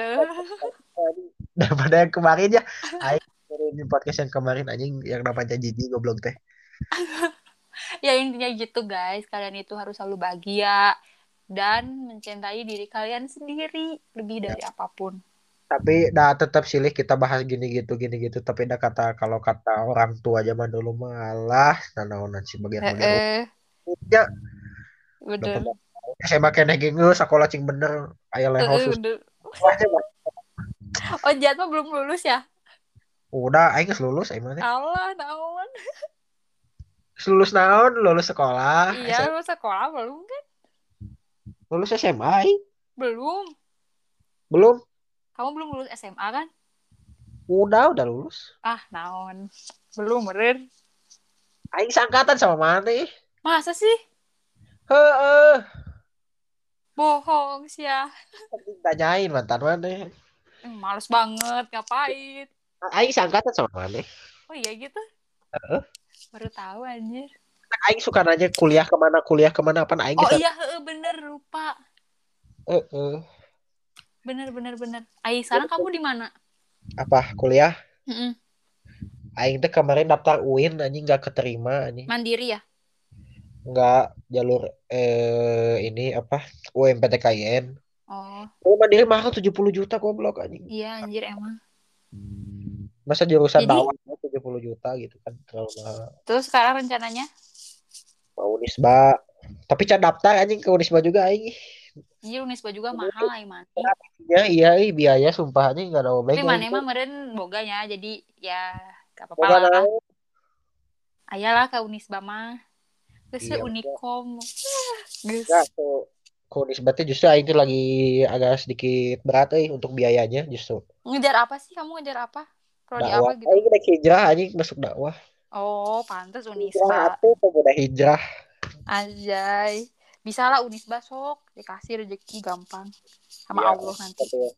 daripada yang kemarin ya. Aing dengerin podcast yang kemarin anjing yang namanya Jiji goblok teh. ya intinya gitu guys. Kalian itu harus selalu bahagia dan mencintai diri kalian sendiri lebih dari apa pun. Tapi dah tetap silih kita bahas gini gitu gini gitu. Tapi dah kata kalau kata orang tua zaman dulu malah nanaonan si bagian bagian eh ya bener saya makan nege ngeus sekolah cing bener. Eh, leho eh, aja, Bang. oh Jat mah belum lulus ya? Udah aing lulus aing teh. Allah naon? Lulus naon? Lulus sekolah. Iya lulus sekolah belum kan? Lulus SMA aing. belum. Belum. Kamu belum lulus SMA kan? Udah udah lulus. Ah naon. Belum bener aing sangkatan sama mana masa sih heeh. Bohong sih ya. Tanyain mantan mana? Eh, males banget ngapain? Aing sangkatan sama mana? Oh iya gitu? Heeh. baru tahu anjir. Aing suka nanya kuliah ke mana kuliah ke mana apa aing oh iya heeh, bener lupa. Heeh. bener bener bener. Ai sekarang kamu di mana? Apa kuliah? Mm-mm. aing teh kemarin daftar UIN anjing nggak keterima anjing. Mandiri ya nggak jalur eh ini apa UMPTKIN oh oh mandiri mahal 70 juta goblok anjing iya anjir emang Masa jurusan Jadi- dakwah 70 juta gitu kan terlalu mahal. Terus sekarang rencananya? Mau Unisba. Tapi can daftar anjing ke Unisba juga aing. Iya Unisba juga mahal. Ya iya ih, biaya sumpah anjing enggak ada obeng. Tapi mana mah meren boganya jadi ya gak apa-apa lah. Ayalah ke Unisba mah. Terus Iya, Unikom. Tuh ke Unisba teh justru aing tuh lagi agak sedikit berat euy untuk biayanya justru. Ngejar apa sih kamu ngejar apa? Prodi Dakwah. apa gitu? Aing naik hijrah anjing masuk dakwah. Oh, pantas Hijrah Unisba. atuh pemuda hijrah. Anjay. Bisa lah Unisba sok. Dikasih rezeki gampang. Sama Ya, Allah nanti. Betul.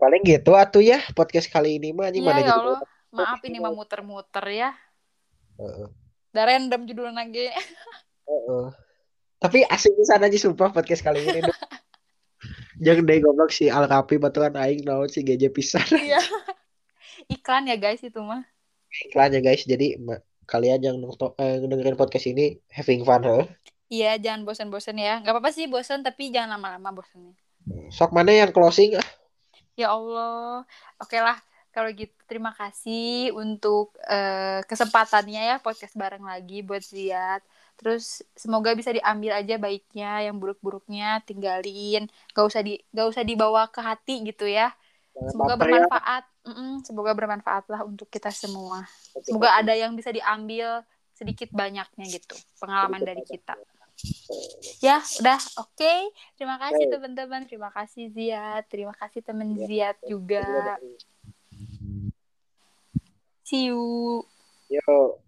Paling gitu atuh ya podcast kali ini mah anjing Iya mana ya Allah. Maaf ini mah muter-muter ya. Heeh. Udah random judul nage. Heeh. Tapi asik pisan aja sumpah podcast kali ini. Jangan deh goblok si Al Kapi baturan aing naon si GJ pisan Iya. Iklan ya guys itu mah. iklan ya guys. Jadi kalian yang nonton eh, dengerin podcast ini having fun heh. Iya, jangan bosan-bosan ya. Gak apa-apa sih bosan, tapi jangan lama-lama bosannya. Sok mana yang closing ah? Ya Allah. Oke lah, kalau gitu terima kasih untuk eh, kesempatannya ya podcast bareng lagi buat Ziat. Terus semoga bisa diambil aja baiknya, yang buruk-buruknya tinggalin. Gak usah di gak usah dibawa ke hati gitu ya. Semoga Baper ya. bermanfaat. Mm-mm, semoga bermanfaat lah untuk kita semua. Semoga ada yang bisa diambil sedikit banyaknya gitu pengalaman dari kita. Ya, udah oke. Terima kasih teman-teman. Terima kasih Ziat. Terima kasih teman Ziat juga. See you. Yo.